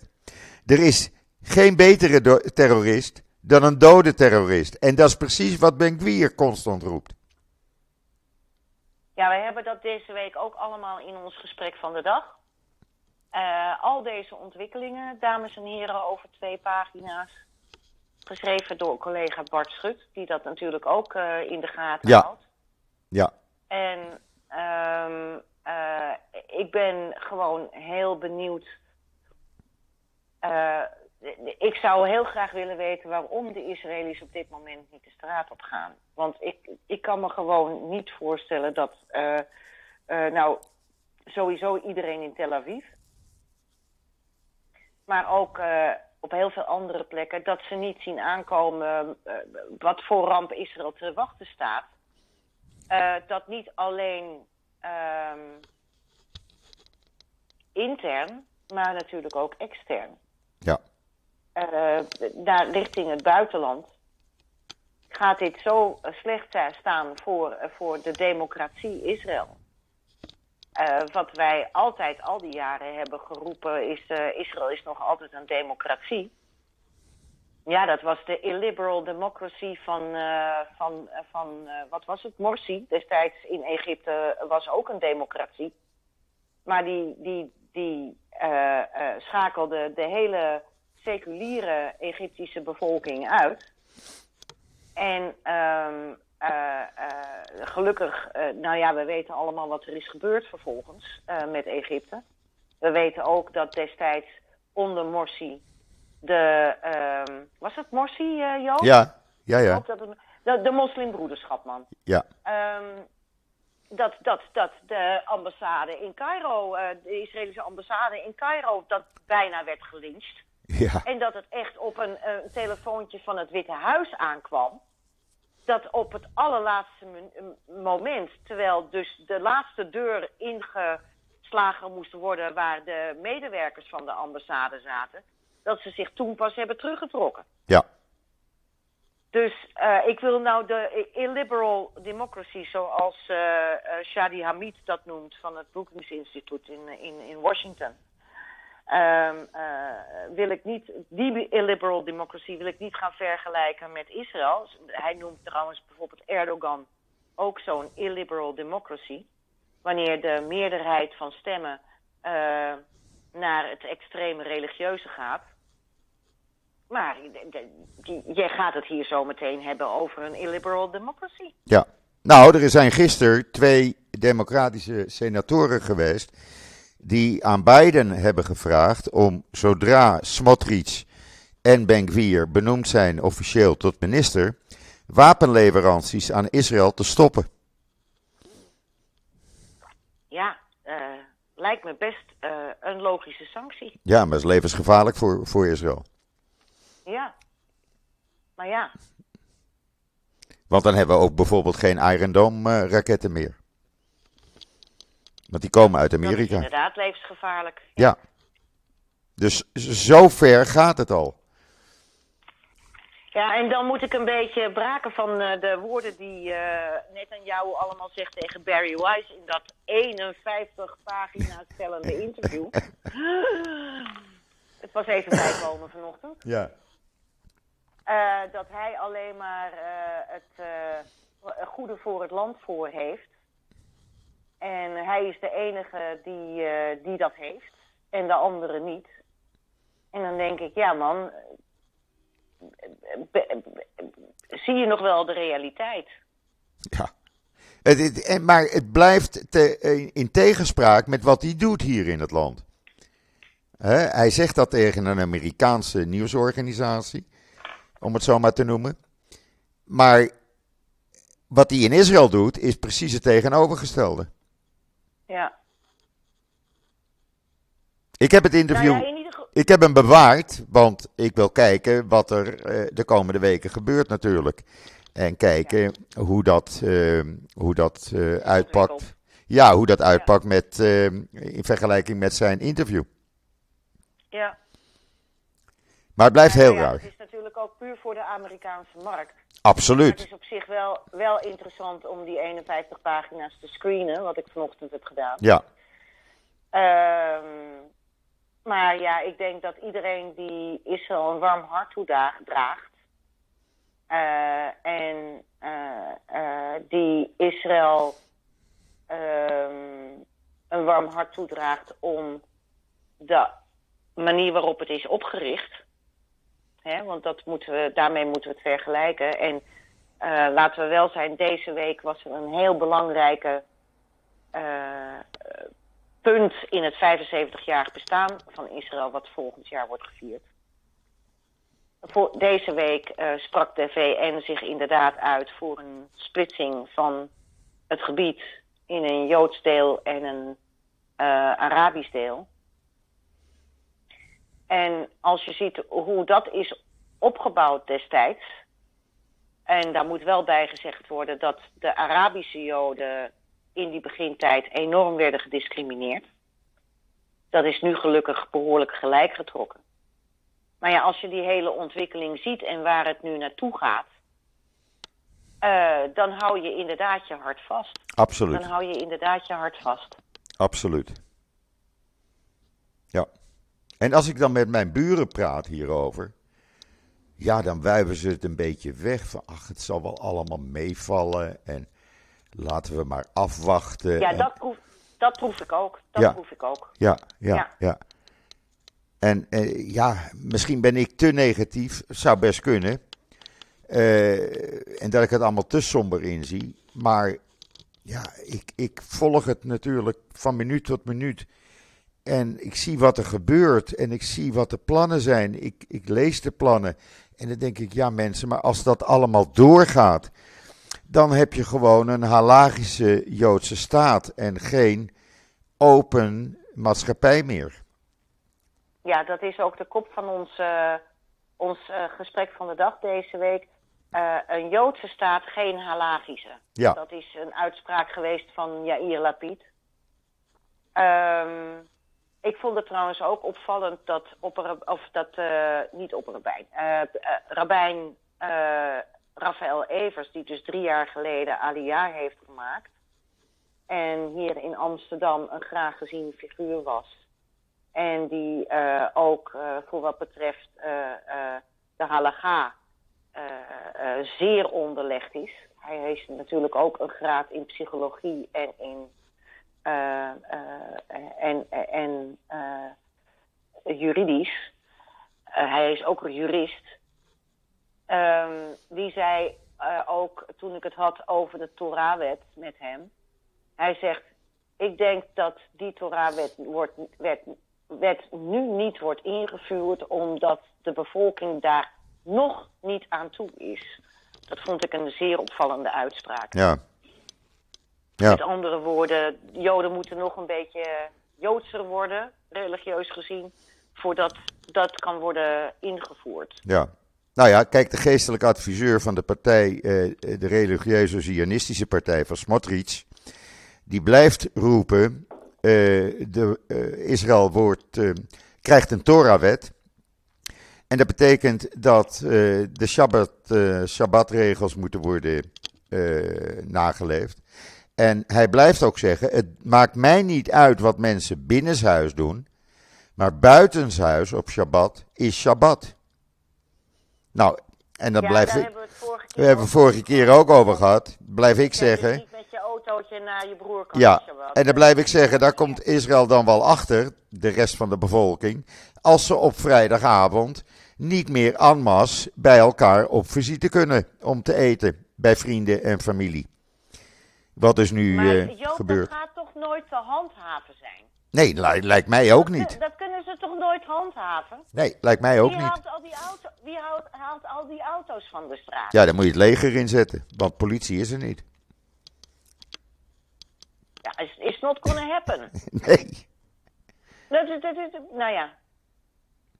er is geen betere terrorist dan een dode terrorist. En dat is precies wat Ben Gwier constant roept. Ja, wij hebben dat deze week ook allemaal in ons gesprek van de dag. Uh, al deze ontwikkelingen, dames en heren, over twee pagina's. Geschreven door collega Bart Schut, die dat natuurlijk ook uh, in de gaten ja. houdt. Ja. En um, uh, ik ben gewoon heel benieuwd. Ik zou heel graag willen weten waarom de Israëli's op dit moment niet de straat op gaan. Want ik, ik kan me gewoon niet voorstellen dat, nou, sowieso iedereen in Tel Aviv maar ook uh, op heel veel andere plekken, dat ze niet zien aankomen wat voor ramp Israël te wachten staat. Dat niet alleen um, intern, maar natuurlijk ook extern. Ja. Naar richting het buitenland gaat dit zo slecht staan voor, voor de democratie Israël. Wat wij altijd al die jaren hebben geroepen is... Israël is nog altijd een democratie. Ja, dat was de illiberal democracy van... Van, van wat was het? Morsi destijds in Egypte was ook een democratie. Maar die, die, die schakelde de hele seculiere Egyptische bevolking uit... En um, uh, uh, gelukkig, uh, nou ja, we weten allemaal wat er is gebeurd vervolgens met Egypte. We weten ook dat destijds onder Morsi de, ehm, was het Morsi, Joop? Ja, ja, ja. Dat het, de, de moslimbroederschap, man. Ja. Um, dat, dat, dat de ambassade in Cairo, de Israëlische ambassade in Cairo, dat bijna werd gelyncht. Ja. En dat het echt op een, een telefoontje van het Witte Huis aankwam dat op het allerlaatste moment, terwijl dus de laatste deur ingeslagen moest worden waar de medewerkers van de ambassade zaten, dat ze zich toen pas hebben teruggetrokken. Ja. Dus uh, ik wil nou de illiberal democracy, zoals uh, uh, Shadi Hamid dat noemt van het Brookings Instituut in, in, in Washington. Um, uh, wil ik niet, die illiberal democracy wil ik niet gaan vergelijken met Israël. Hij noemt trouwens bijvoorbeeld Erdogan ook zo'n illiberal democracy. Wanneer de meerderheid van stemmen uh, naar het extreme religieuze gaat. Maar jij gaat het hier zo meteen hebben over een illiberal democracy. Ja, nou, er zijn gisteren twee democratische senatoren geweest die aan Biden hebben gevraagd om zodra Smotrich en Ben-Gvir benoemd zijn officieel tot minister, wapenleveranties aan Israël te stoppen. Ja, uh, lijkt me best uh, een logische sanctie. Ja, maar het is levensgevaarlijk voor, voor Israël. Ja, maar ja. Want dan hebben we ook bijvoorbeeld geen Iron Dome uh, raketten meer. Want die komen uit Amerika. Dat is inderdaad levensgevaarlijk. Ja. Dus zo ver gaat het al. Ja, en dan moet ik een beetje braken van uh, de woorden die uh, net aan jou allemaal zegt tegen Barry Wise in dat 51 pagina's stellende interview. het was even bijkomen vanochtend. Ja. Uh, dat hij alleen maar het goede voor het land voor heeft. En hij is de enige die, uh, die dat heeft. En de anderen niet. En dan denk ik, ja man, zie je nog wel de realiteit? Ja. Het, maar het blijft te, in tegenspraak met wat hij doet hier in het land. Hij zegt dat tegen een Amerikaanse nieuwsorganisatie, om het zo maar te noemen. Maar wat hij in Israël doet, is precies het tegenovergestelde. Ja. Ik heb het interview. Nou ja, ieder... Ik heb hem bewaard, want ik wil kijken wat er uh, de komende weken gebeurt natuurlijk. En kijken ja. hoe dat, uh, hoe dat uh, uitpakt. Ja, hoe dat uitpakt met, in vergelijking met zijn interview. Ja. Maar het blijft heel ja, raar. Het is natuurlijk ook puur voor de Amerikaanse markt. Absoluut. Het is op zich wel, wel interessant om die 51 pagina's te screenen, wat ik vanochtend heb gedaan. Ja. Um, Maar ja, ik denk dat iedereen die Israël een warm hart toedraagt. Uh, en uh, die Israël ehm, een warm hart toedraagt om de manier waarop het is opgericht. Hè, want dat moeten we, daarmee moeten we het vergelijken. En uh, laten we wel zijn, deze week was er een heel belangrijke uh, punt in het 75-jarig bestaan van Israël, wat volgend jaar wordt gevierd. Voor deze week uh, sprak de VN zich inderdaad uit voor een splitsing van het gebied in een Joods deel en een Arabisch deel. En als je ziet hoe dat is opgebouwd destijds. En daar moet wel bij gezegd worden dat de Arabische Joden in die begintijd enorm werden gediscrimineerd. Dat is nu gelukkig behoorlijk gelijk getrokken. Maar ja, als je die hele ontwikkeling ziet en waar het nu naartoe gaat, uh, dan hou je inderdaad je hart vast. Absoluut. Dan hou je inderdaad je hart vast. Absoluut. En als ik dan met mijn buren praat hierover, ja, dan wuiven ze het een beetje weg. Van ach, het zal wel allemaal meevallen en laten we maar afwachten. Ja, en... dat, proef, dat proef ik ook. Dat Ja. proef ik ook. Ja, ja, ja. Ja. En eh, ja, misschien ben ik te negatief, zou best kunnen. Eh, en dat ik het allemaal te somber inzie. Maar ja, ik, ik volg het natuurlijk van minuut tot minuut. En ik zie wat er gebeurt en ik zie wat de plannen zijn. Ik, ik lees de plannen. En dan denk ik, ja mensen, maar als dat allemaal doorgaat, dan heb je gewoon een halagische Joodse staat en geen open maatschappij meer. Ja, dat is ook de kop van ons, eh, ons eh, gesprek van de dag deze week. Eh, een Joodse staat, geen halagische. Ja. Dat is een uitspraak geweest van Yair Lapid. Ehm, ik vond het trouwens ook opvallend dat, of dat eh, niet opperrabijn, eh eh, Rabijn eh, Raphaël Evers, die dus drie jaar geleden Aliyah heeft gemaakt. En hier in Amsterdam een graag gezien figuur was. En die ook voor wat betreft de halaga zeer onderlegd is. Hij heeft natuurlijk ook een graad in psychologie en in en, en eh, juridisch. Eh, hij is ook een jurist. Ehm, die zei eh, ook toen ik het had over de Torah-wet met hem. Hij zegt: Ik denk dat die Torah-wet wordt, wet nu niet wordt ingevoerd omdat de bevolking daar nog niet aan toe is. Dat vond ik een zeer opvallende uitspraak. Ja. Ja. Met andere woorden, Joden moeten nog een beetje Joodser worden, religieus gezien, voordat dat kan worden ingevoerd. Ja. Nou ja, kijk, de geestelijke adviseur van de partij, eh, de religieuze Zionistische partij van Smotrich, die blijft roepen, eh, de, eh, Israël wordt, krijgt een Torah-wet. En dat betekent dat eh, de Shabbat, eh, Shabbatregels moeten worden eh, nageleefd. En hij blijft ook zeggen, het maakt mij niet uit wat mensen binnenshuis doen, maar buitenshuis op Shabbat is Shabbat. Nou, en dan ja, blijf ik, hebben we het vorige keer we hebben ook vorige keer ook over gehad, blijf ik je zeggen. niet met je autootje naar je broer kan Ja, en dan blijf ik zeggen, daar komt Israël dan wel achter, de rest van de bevolking, als ze op vrijdagavond niet meer en masse bij elkaar op visite kunnen om te eten bij vrienden en familie. Wat dus nu Maar eh, Joop, gebeurt. dat gaat toch nooit te handhaven zijn? Nee, li- lijkt mij ook niet. Dat kunnen ze toch nooit handhaven? Nee, lijkt mij ook wie, niet. Haalt al die auto, wie haalt, haalt al die auto's van de straat? Ja, dan moet je het leger inzetten, want politie is er niet. Ja, is, is not gonna happen. Nee. Dat is- dat is- nou ja.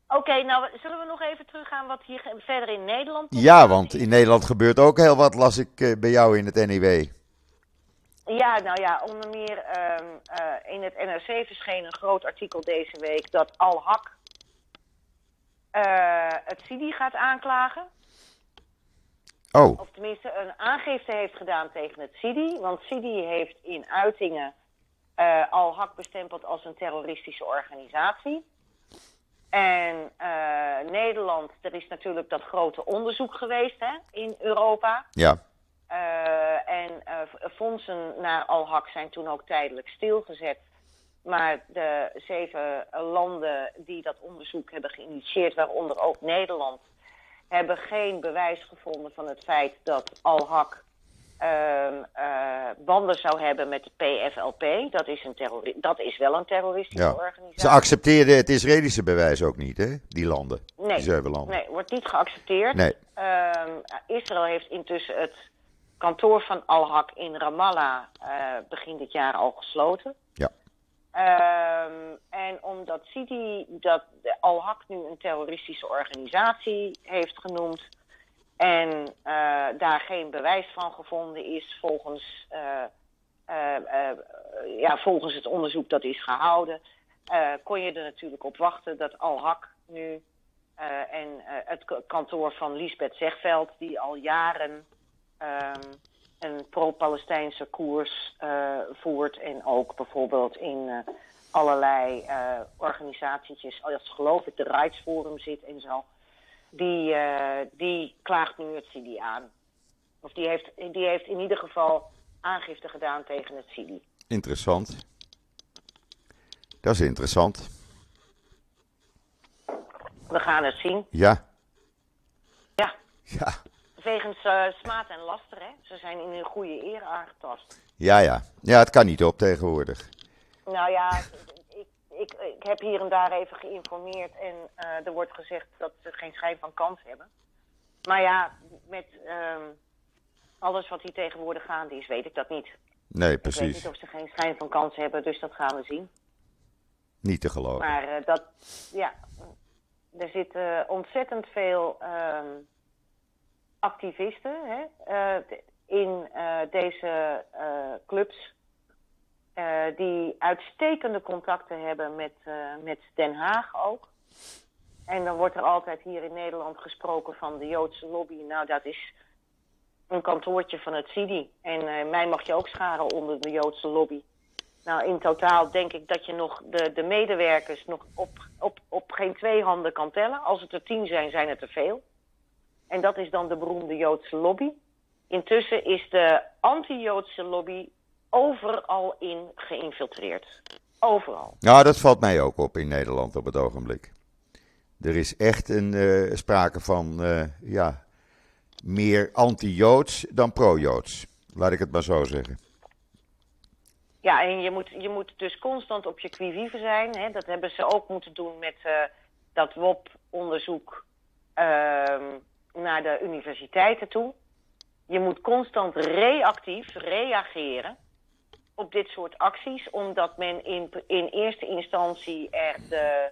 Oké, nou zullen we nog even teruggaan wat hier verder in Nederland... Ja, want in Nederland gebeurt ook heel wat, las ik eh, bij jou in het NIW. Ja, nou ja, onder meer ehm, eh, in het NRC verscheen een groot artikel deze week dat Al-Haq eh, het Sidi gaat aanklagen. Oh, Of tenminste een aangifte heeft gedaan tegen het Sidi. Want Sidi heeft in uitingen eh Al-Haq bestempeld als een terroristische organisatie. En uh, Nederland, er is natuurlijk dat grote onderzoek geweest hè, in Europa. Ja. Uh, en uh, fondsen naar Al-Haq zijn toen ook tijdelijk stilgezet. Maar de zeven landen die dat onderzoek hebben geïnitieerd, waaronder ook Nederland, hebben geen bewijs gevonden van het feit dat Al-Haq uh, banden zou hebben met de PFLP. Dat is, een dat is wel een terroristische ja. organisatie. Ze accepteerden het Israëlische bewijs ook niet, hè? Die landen. Nee, die zeven landen. nee wordt niet geaccepteerd. Nee. Israël heeft intussen het kantoor van Al-Haq in Ramallah uh, begin dit jaar al gesloten. Ja. Um, en omdat Sidi dat Al-Haq nu een terroristische organisatie heeft genoemd en uh, daar geen bewijs van gevonden is volgens, uh, ja, volgens het onderzoek dat is gehouden, kon je er natuurlijk op wachten dat Al-Haq nu en het kantoor van Lisbeth Zegveld, die al jaren um, een pro-Palestijnse koers uh, voert. En ook bijvoorbeeld in uh, allerlei uh, organisaties, als geloof ik de Rights Forum zit en zo. Die, die klaagt nu het CIDI aan. Of die heeft, die heeft in ieder geval aangifte gedaan tegen het CIDI. Interessant. Dat is interessant. We gaan het zien. Ja. Ja. Ja. Wegens uh, smaad en laster, hè? Ze zijn in hun goede eer aangetast. Ja, ja. Ja, het kan niet op tegenwoordig. Nou ja, ik, ik, ik heb hier en daar even geïnformeerd en uh, er wordt gezegd dat ze geen schijn van kans hebben. Maar ja, met uh, alles wat hier tegenwoordig gaande is, weet ik dat niet. Nee, Ik weet precies. niet of ze geen schijn van kans hebben, dus dat gaan we zien. Niet te geloven. Maar uh, dat, ja, er zitten ontzettend veel ehm, activisten hè, uh, in uh, deze uh, clubs. die uitstekende contacten hebben met, met Den Haag ook. En dan wordt er altijd hier in Nederland gesproken van de Joodse lobby. Nou, dat is een kantoortje van het CIDI. En mij mag je ook scharen onder de Joodse lobby. Nou, in totaal denk ik dat je nog de, de medewerkers nog op, op, op geen twee handen kan tellen. Als het er tien zijn, zijn het er veel. En dat is dan de beroemde Joodse lobby. Intussen is de anti-Joodse lobby overal in geïnfiltreerd. Overal. Nou, dat valt mij ook op in Nederland op het ogenblik. Er is echt een uh, sprake van uh, ja, meer anti-Joods dan pro-Joods. Laat ik het maar zo zeggen. Ja, en je moet, je moet dus constant op je qui-vive zijn. Hè? Dat hebben ze ook moeten doen met uh, dat WOP-onderzoek naar de universiteiten toe. Je moet constant reactief reageren op dit soort acties, omdat men in, in eerste instantie er de,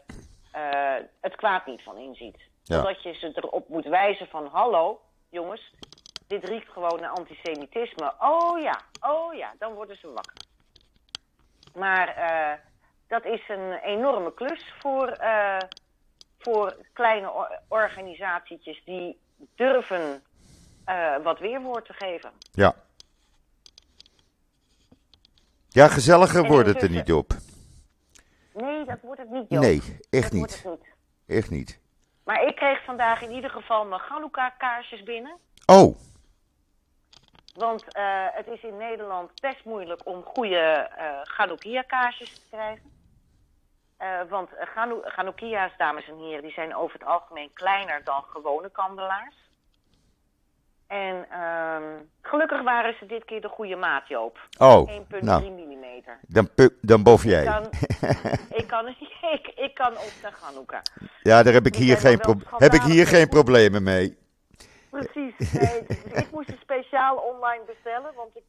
uh, het kwaad niet van inziet. Ja. Zodat je ze erop moet wijzen van hallo, jongens, dit riekt gewoon naar antisemitisme. Oh ja, oh ja, dan worden ze wakker. Maar uh, dat is een enorme klus voor, uh, voor kleine or organisatietjes die durven uh, wat weerwoord te geven. Ja. Ja, gezelliger En wordt het er niet op. Nee, dat wordt het niet, Joop. Nee, echt niet. Echt niet. Maar ik kreeg vandaag in ieder geval mijn Hanukkah-kaarsjes binnen. Oh, Want uh, het is in Nederland best moeilijk om goede uh, Hanukkah-kaarsjes te krijgen. Uh, want Hanukkia's, dames en heren, die zijn over het algemeen kleiner dan gewone kandelaars. En uh, gelukkig waren ze dit keer de goede maat, Joop. 1,3 oh. mm. Nou, dan, pu- dan bof jij. Ik kan, ik, kan, ik, ik kan op de Hanukkah. Ja, daar heb ik Die hier, geen, heb ik hier geen problemen mee. Precies. Nee, ik moest ze speciaal online bestellen, want ik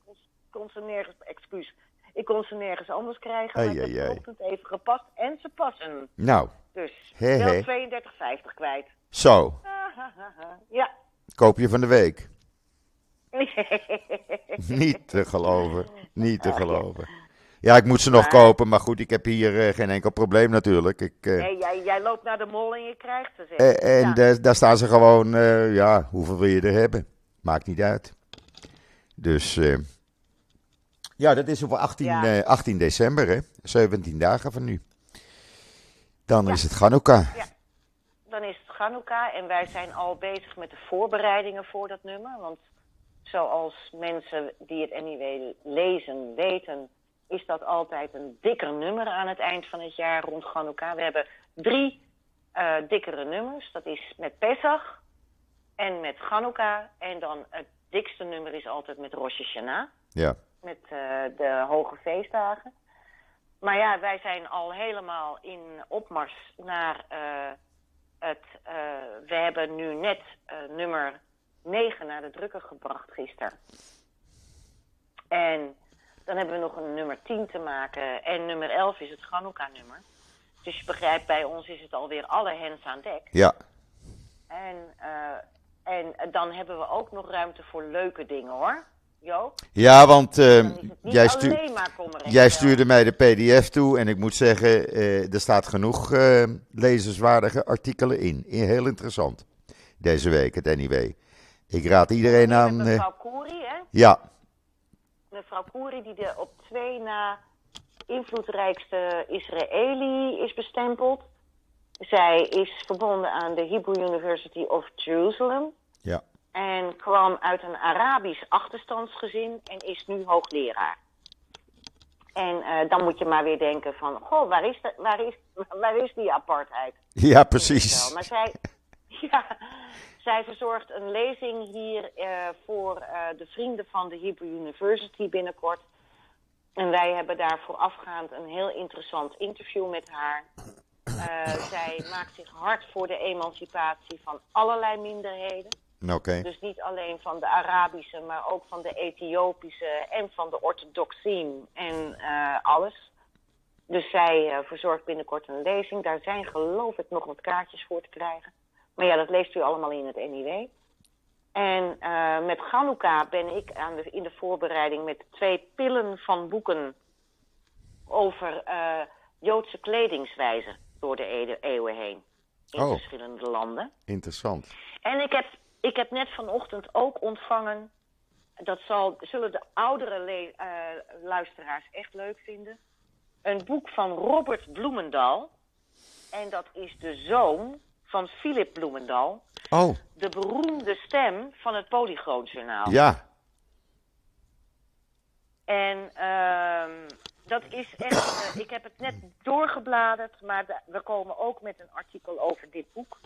kon ze nergens, excuus, ik kon ze nergens anders krijgen. Maar Ai, ik ai, heb ai. vanochtend even gepast en ze passen. Nou, Dus He, he. wel 32,50 kwijt. zo. Ja. Koop je van de week. Niet te geloven. Niet te geloven. Ja, ik moet ze nog kopen, maar goed, ik heb hier eh, geen enkel probleem natuurlijk. Ik, eh, nee, jij, jij loopt naar de mol en je krijgt ze. Zeg. eh, en Ja. daar- daar staan ze gewoon, ja, hoeveel wil je er hebben? Maakt niet uit. Dus, ja, dat is op 18, Ja. eh, 18 december, hè? 17 dagen van nu. Dan Ja. is het Hanukkah. Ja. dan is het Hanukkah. En wij zijn al bezig met de voorbereidingen voor dat nummer. Want zoals mensen die het NIW lezen weten, is dat altijd een dikker nummer aan het eind van het jaar rond Hanukkah. We hebben drie uh, dikkere nummers. Dat is met Pesach en met Hanukkah. En dan het dikste nummer is altijd met Rosh Hashanah. Ja. Met uh, de hoge feestdagen. Maar ja, wij zijn al helemaal in opmars naar uh, het. we hebben nu net nummer 9 naar de drukker gebracht gisteren. En dan hebben we nog een nummer 10 te maken. En nummer 11 is het Hanukkah-nummer. Dus je begrijpt, bij ons is het alweer alle hens aan dek. Ja. En, uh, en dan hebben we ook nog ruimte voor leuke dingen hoor. Ja, want uh, jij, stu jij, stuurde mij de PDF toe en ik moet zeggen, uh, er staat genoeg uh, lezenswaardige artikelen in. Heel interessant. Deze week, het NIW. Ik raad iedereen aan. Mevrouw Koeri, hè? Ja. Mevrouw Koeri, die de op twee na invloedrijkste Israëli is bestempeld. Zij is verbonden aan de Hebrew University of Jerusalem. Ja. En kwam uit een Arabisch achterstandsgezin en is nu hoogleraar. En uh, dan moet je maar weer denken van, goh, waar is, de, waar is, waar is die apartheid? Ja, precies. Maar zij, ja, zij verzorgt een lezing hier uh, voor uh, de vrienden van de Hebrew University binnenkort. En wij hebben daar voorafgaand een heel interessant interview met haar. Zij maakt zich hard voor de emancipatie van allerlei minderheden. Okay. Dus niet alleen van de Arabische, maar ook van de Ethiopische en van de orthodoxien en uh, alles. Dus zij uh, verzorgt binnenkort een lezing. Daar zijn geloof ik nog wat kaartjes voor te krijgen. Maar ja, dat leest u allemaal in het NIW. En uh, met Hanukkah ben ik aan de, in de voorbereiding met twee pillen van boeken over Joodse kledingswijze door de eeuwen heen. In oh. verschillende landen. Interessant. En ik heb, ik heb net vanochtend ook ontvangen, dat zal, zullen de oudere uh, luisteraars echt leuk vinden, een boek van Robert Bloemendal. En dat is de zoon van Philip Bloemendal. Oh. De beroemde stem van het Polygoonjournaal. Ja. En uh, dat is echt. Uh, ik heb het net doorgebladerd, maar de, we komen ook met een artikel over dit boek.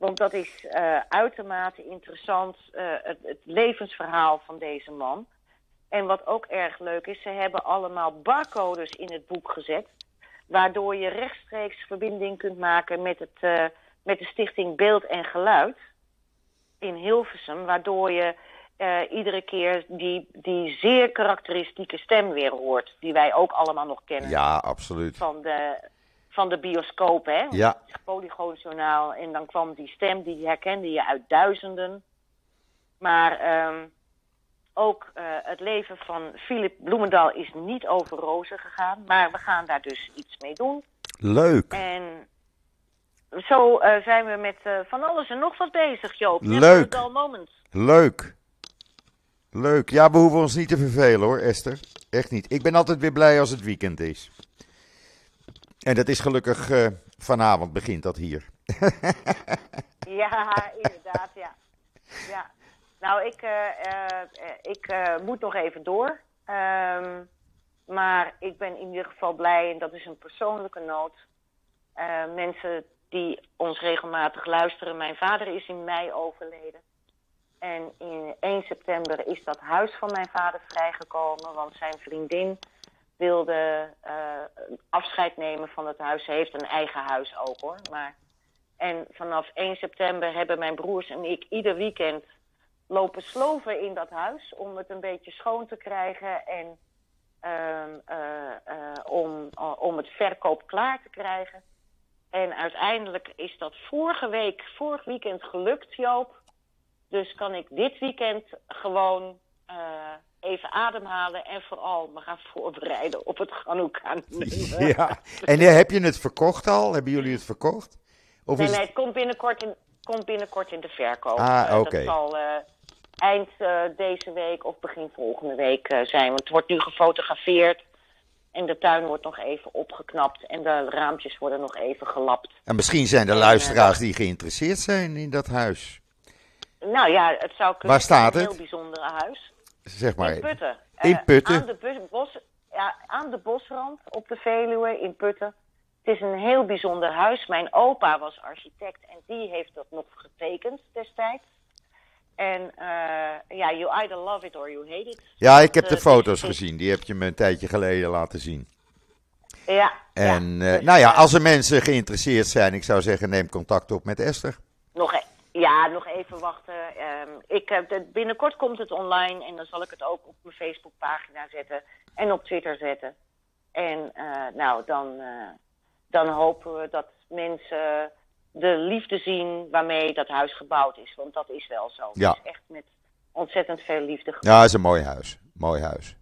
Want dat is uh, uitermate interessant, uh, het, het, levensverhaal van deze man. En wat ook erg leuk is, ze hebben allemaal barcodes in het boek gezet. Waardoor je rechtstreeks verbinding kunt maken met het uh, met de stichting Beeld en Geluid in Hilversum, waardoor je iedere keer die, die zeer karakteristieke stem weer hoort, die wij ook allemaal nog kennen. Ja, absoluut. Van de, van de bioscoop, hè? Ja. Het Polygoonjournaal. En dan kwam die stem, die herkende je uit duizenden. Maar um, ook uh, het leven van Philip Bloemendaal is niet over rozen gegaan. Maar we gaan daar dus iets mee doen. Leuk. En zo uh, zijn we met uh, van alles en nog wat bezig, Joop. Leuk. moment. Leuk. Leuk. Ja, we hoeven ons niet te vervelen hoor, Esther. Echt niet. Ik ben altijd weer blij als het weekend is. En dat is gelukkig uh, vanavond begint dat hier. ja, inderdaad, ja. ja. Nou, ik, ik moet nog even door. Um, maar ik ben in ieder geval blij, en dat is een persoonlijke noot. mensen die ons regelmatig luisteren. Mijn vader is in mei overleden. En in 1 september is dat huis van mijn vader vrijgekomen, want zijn vriendin wilde uh, afscheid nemen van het huis. Ze heeft een eigen huis ook hoor. Maar... En vanaf 1 september hebben mijn broers en ik ieder weekend lopen sloven in dat huis om het een beetje schoon te krijgen en uh, uh, om, om het verkoop klaar te krijgen. En uiteindelijk is dat vorige week, vorig weekend gelukt, Joop. Dus kan ik dit weekend gewoon even ademhalen en vooral me gaan voorbereiden op het Hanukkah. ja, en heb je het verkocht al? Hebben jullie het verkocht? Of nee, nee, het komt binnenkort in, komt binnenkort in de verkoop. Ah, oké. Okay. Dat zal uh, eind uh, deze week of begin volgende week zijn. Want het wordt nu gefotografeerd. En de tuin wordt nog even opgeknapt en de raampjes worden nog even gelapt. En misschien zijn er En, luisteraars eh, die geïnteresseerd zijn in dat huis. Nou ja, het zou kunnen. Waar staat een het? heel bijzondere huis. Zeg maar. In Putten. In Eh, Putten? aan, de bos, ja, aan de bosrand op de Veluwe in Putten. Het is een heel bijzonder huis. Mijn opa was architect en die heeft dat nog getekend destijds. En eh, ja, you either love it or you hate it. Ja, ik heb Eh, de het foto's gezien. Die heb je me een tijdje geleden laten zien. Ja. En ja, eh, dus, nou ja, eh, als er mensen geïnteresseerd zijn, ik zou zeggen, neem contact op met Esther. Nog, ja, nog even wachten. Ehm, ik heb het, binnenkort komt het online en dan zal ik het ook op mijn Facebookpagina zetten en op Twitter zetten. En eh, nou, dan, eh, dan hopen we dat mensen de liefde zien waarmee dat huis gebouwd is. Want dat is wel zo. Ja. Het is echt met ontzettend veel liefde gebouwd. Ja, het is een mooi huis. Mooi huis.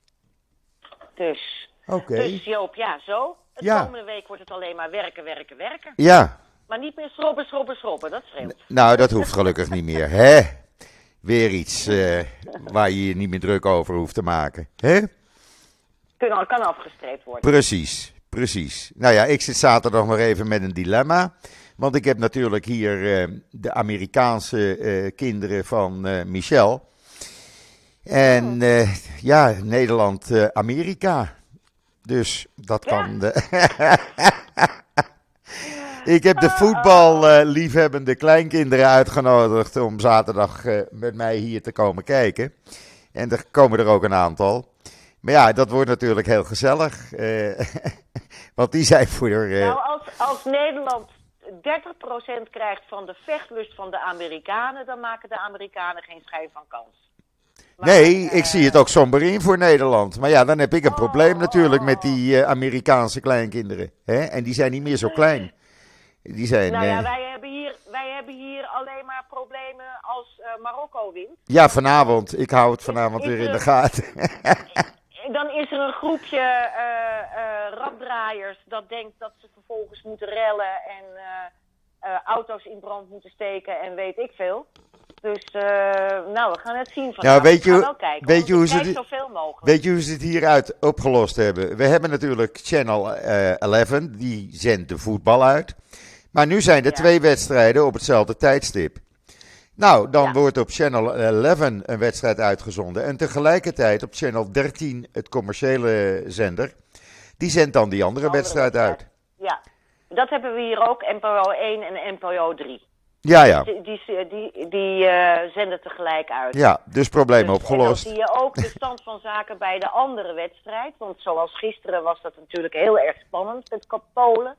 Dus, Oké. dus Joop, ja, zo. De Ja. komende week wordt het alleen maar werken, werken, werken. Ja, Maar niet meer schrobben, schrobben, schrobben. Dat scheelt. nou dat hoeft gelukkig niet meer. Hè? Weer iets eh, waar je je niet meer druk over hoeft te maken. Hè? Kan, kan afgestreept worden. Precies, precies. Nou ja, ik zit zaterdag nog even met een dilemma. Want ik heb natuurlijk hier eh, de Amerikaanse eh, kinderen van Michel. En eh, ja, Nederland-Amerika. dus dat Ja. kan. ik heb de voetballiefhebbende kleinkinderen uitgenodigd om zaterdag eh, met mij hier te komen kijken. En er komen er ook een aantal. Maar ja, dat wordt natuurlijk heel gezellig. eh, want die zijn voor. eh, Nou, als, als Nederland 30% krijgt van de vechtlust van de Amerikanen, dan maken de Amerikanen geen schijn van kans. Maar, nee, ik zie het ook somber in voor Nederland. Maar ja, dan heb ik een Oh, probleem oh, natuurlijk met die Amerikaanse kleinkinderen. Hè? En die zijn niet meer zo klein. Die zijn. Nou ja, eh, wij hebben, hier, wij hebben hier alleen maar problemen als eh, Marokko wint. ja, vanavond. Ik hou het vanavond Is weer in de gaten. En Dan is er een groepje raddraaiers dat denkt dat ze vervolgens moeten rellen en auto's in brand moeten steken en weet ik veel. Dus, nou, we gaan het zien vanavond. Nou, weet We gaan kijken, weet je hoe ze die- zoveel mogelijk. Weet je hoe ze het hieruit opgelost hebben? We hebben natuurlijk Channel eh 11, die zendt de voetbal uit. Maar nu zijn er Ja. twee wedstrijden op hetzelfde tijdstip. Nou, dan Ja. wordt op Channel 11 een wedstrijd uitgezonden. En tegelijkertijd op Channel 13, het commerciële zender, die zendt dan die andere, Andere wedstrijd uit. Ja, dat hebben we hier ook, NPO 1 en NPO 3. Ja, ja. Die, die, die, die eh, zenden tegelijk uit. Ja, dus probleem Dus- opgelost. En dan zie je ook de stand van zaken bij de andere wedstrijd. Want zoals gisteren was dat natuurlijk heel erg spannend met Polen.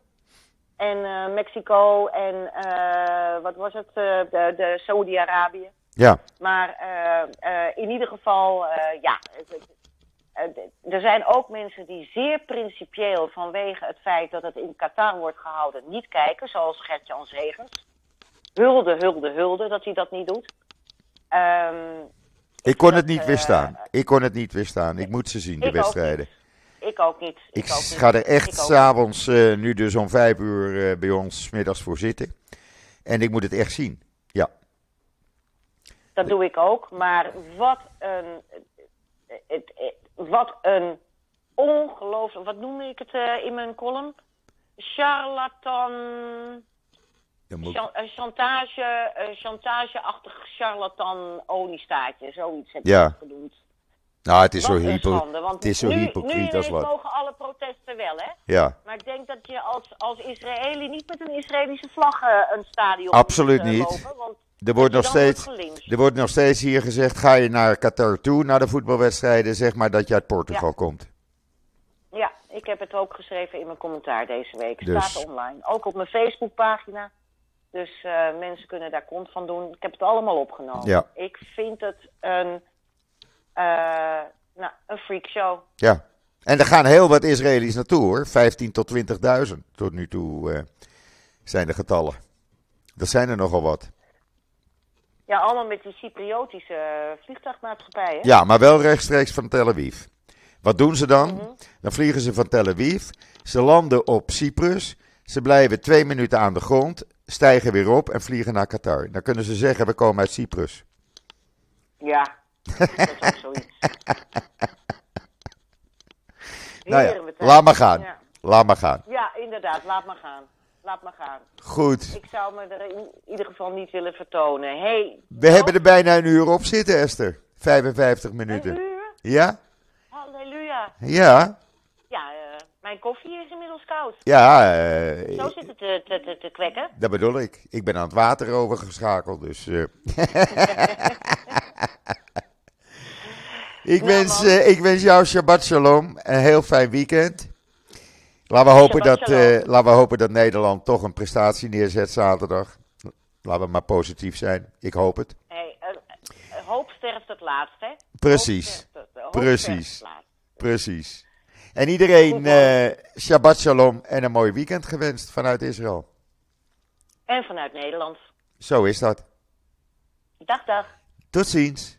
En eh, Mexico en eh, wat was het? eh, de, de Saudi-Arabië. Ja, Maar in ieder geval, ja. er zijn ook mensen die zeer principieel vanwege het feit dat het in Qatar wordt gehouden niet kijken. Zoals Gert-Jan Zegers. Hulde, hulde, hulde dat hij dat niet doet. Ehm, ik kon het niet weerstaan. Ik kon het niet weerstaan. Ik moet ze zien, de wedstrijden. Ik ook niet. Ik ook niet. ga er echt s'avonds, eh nu dus om vijf uur eh, bij ons middags voor zitten. En ik moet het echt zien. Ja, Dat doe ik ook. Maar wat een. Het, het- wat een ongelooflijk. Wat noemde ik het eh, in mijn column? Charlatan. moet... Eh, chantage, eh, chantageachtig charlatan oliestaatje. Zoiets heb ik Ja. het genoemd. Nou, het is zo, een hypo... schande, want het is zo nu, hypocriet nu als wat. mogen alle protesten wel, hè? Ja, Maar ik denk dat je als, als Israëli niet met een Israëlische vlag eh, een stadion Absoluut moet, eh, niet. lopen, want er wordt, nog steeds, er wordt nog steeds hier gezegd, ga je naar Qatar toe, naar de voetbalwedstrijden, zeg maar dat je uit Portugal Ja. komt. Ja, ik heb het ook geschreven in mijn commentaar deze week. Dus- Staat online. Ook op mijn Facebookpagina. Dus eh, mensen kunnen daar kont van doen. Ik heb het allemaal opgenomen. Ja. Ik vind het een, nou, een freakshow. Ja. En er gaan heel wat Israëli's naartoe hoor, 15 tot 20.000 tot nu toe eh, zijn de getallen. Dat zijn er nogal wat. Ja, allemaal met die Cypriotische eh, vliegtuigmaatschappijen. Ja, maar wel rechtstreeks van Tel Aviv. Wat doen ze dan? Mhm. Dan vliegen ze van Tel Aviv. Ze landen op Cyprus. Ze blijven twee minuten aan de grond. Stijgen weer op en vliegen naar Qatar. Dan kunnen ze zeggen: we komen uit Cyprus. Ja, dat is ook zoiets. Nou ja. Laat maar gaan. Ja. Laat maar gaan. ja, inderdaad, laat maar gaan. Laat maar gaan. Goed. Ik zou me er in ieder geval niet willen vertonen. Hey, We hebben er bijna een uur op zitten, Esther. 55 een minuten. uur? Ja? Halleluja. Ja? Ja, eh, mijn koffie is inmiddels koud. Ja, eh, Zo zit het te, te, te, te kwekken. dat bedoel ik. Ik ben aan het water overgeschakeld, dus... eh. ik, wens, eh, ik wens jou Shabbat Shalom. Een heel fijn weekend. Laten we, hopen Shabbat dat, eh, laten we hopen dat Nederland toch een prestatie neerzet zaterdag. Laten we maar positief zijn. Ik hoop het. Hey, eh, hoop sterft het laatst, hè? Precies. Het- Precies. laatst. Precies. En iedereen Shabbat Shalom en een mooi weekend gewenst vanuit Israël. En vanuit Nederland. Zo is dat. Dag, dag. Tot ziens.